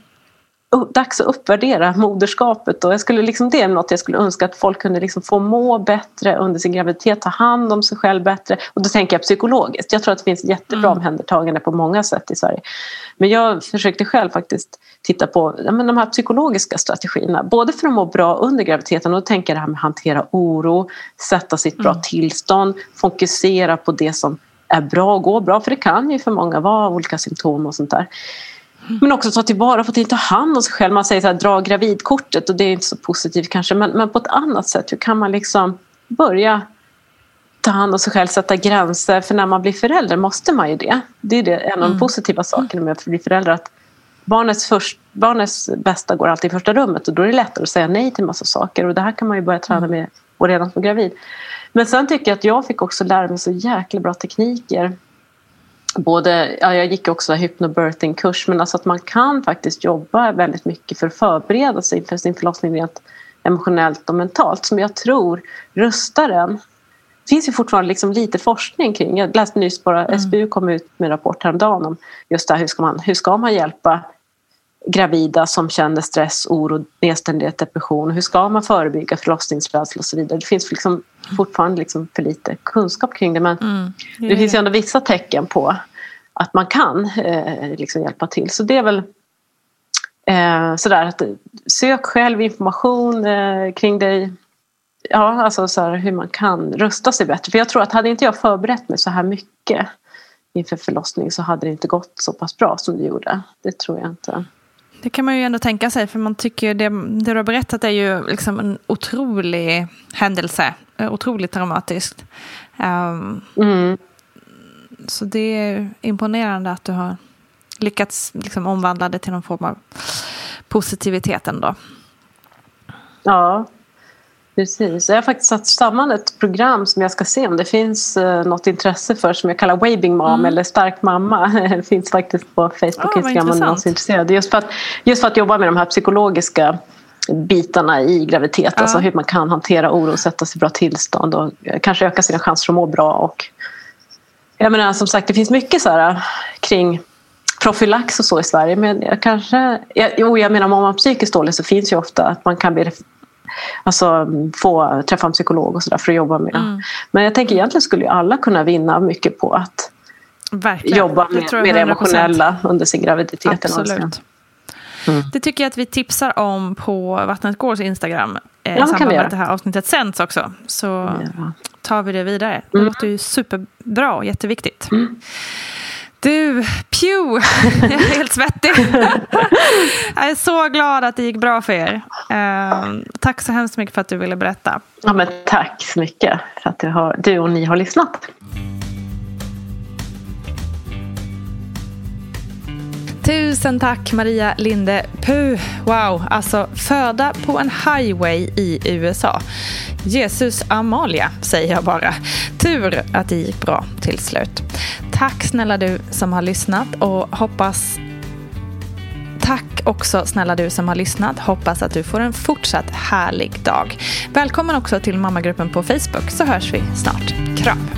dags att uppvärdera moderskapet. Och jag skulle liksom, det är något jag skulle önska att folk kunde liksom få må bättre under sin graviditet, ta hand om sig själv bättre. Och då tänker jag psykologiskt. Jag tror att det finns jättebra mm. omhändertagande på många sätt i Sverige. Men jag försökte själv faktiskt titta på ja, men de här psykologiska strategierna. Både för att må bra under graviditeten och då tänker jag det här med att hantera oro, sätta sitt bra mm. tillstånd, fokusera på det som är bra och går bra. För det kan ju för många vara olika symptom och sånt där. Men också ta tillvara att ta hand om sig själv. Man säger så här, dra gravidkortet och det är inte så positivt kanske. Men, men på ett annat sätt, hur kan man liksom börja ta hand om sig själv, sätta gränser. För när man blir förälder måste man ju det. Det är det, en av de mm. positiva sakerna med att bli förälder. Att barnets, först, barnets bästa går alltid i första rummet och då är det lättare att säga nej till massa saker. Och det här kan man ju börja träna mm. med och redan som gravid. Men sen tycker jag att jag fick också lära mig så jäkla bra tekniker både, ja, jag gick också hypnobirthing-kurs men alltså att man kan faktiskt jobba väldigt mycket för att förbereda sig inför sin förlossning rent emotionellt och mentalt som jag tror rustar en. Det finns ju fortfarande liksom lite forskning kring, jag läste nyss bara, mm. SBU kom ut med en rapport häromdagen om just det här, hur ska man, hur ska man hjälpa gravida som känner stress, oro, nedstämdhet, depression. Hur ska man förebygga förlossningsrädsla och så vidare. Det finns liksom fortfarande liksom för lite kunskap kring det men mm, det, finns ju ändå vissa tecken på att man kan eh, liksom hjälpa till. Så det är väl eh, sådär att sök själv information eh, kring dig. Ja, alltså så hur man kan rusta sig bättre. För jag tror att hade inte jag förberett mig så här mycket inför förlossning så hade det inte gått så pass bra som det gjorde. Det tror jag inte. Det kan man ju ändå tänka sig, för man tycker det, det du har berättat är ju liksom en otrolig händelse. Otroligt dramatiskt. Um, mm. Så det är imponerande att du har lyckats liksom omvandla det till någon form av positivitet ändå. Ja, precis. Jag har faktiskt satt samman ett program som jag ska se om det finns uh, något intresse för som jag kallar Waving Mom mm. eller Stark Mamma. det finns faktiskt på Facebook och oh, Instagram om någon är intresserad. Just för, att, just för att jobba med de här psykologiska bitarna i graviditet. Ja. Alltså hur man kan hantera oro sätta sig i bra tillstånd och kanske öka sina chanser att må bra. Och, jag menar som sagt det finns mycket så här, kring profylax och så i Sverige. Men jag kanske, jag, jo, jag menar om man har psykiskt dåligt så finns ju ofta att man kan bli Alltså få träffa en psykolog och sådär för att jobba med. Mm. Men jag tänker egentligen skulle ju alla kunna vinna mycket på att Verkligen. jobba med det, med det emotionella under sin graviditet. Absolut. Mm. Det tycker jag att vi tipsar om på Vattnet Gårds Instagram eh, ja, i samband med att det här avsnittet sänds också. Så tar vi det vidare. Det mm. låter ju superbra och jätteviktigt. Mm. Du, pew! Jag är helt svettig. Jag är så glad att det gick bra för er. Ehm, tack så hemskt mycket för att du ville berätta. Ja, men tack så mycket för att du, har, du och ni har lyssnat. Tusen tack Maria Linde Puh. Wow, alltså föda på en highway i USA. Jesus Amalia säger jag bara. Tur att det gick bra till slut. Tack snälla du som har lyssnat och hoppas Tack också snälla du som har lyssnat. Hoppas att du får en fortsatt härlig dag. Välkommen också till mammagruppen på Facebook så hörs vi snart. Kram!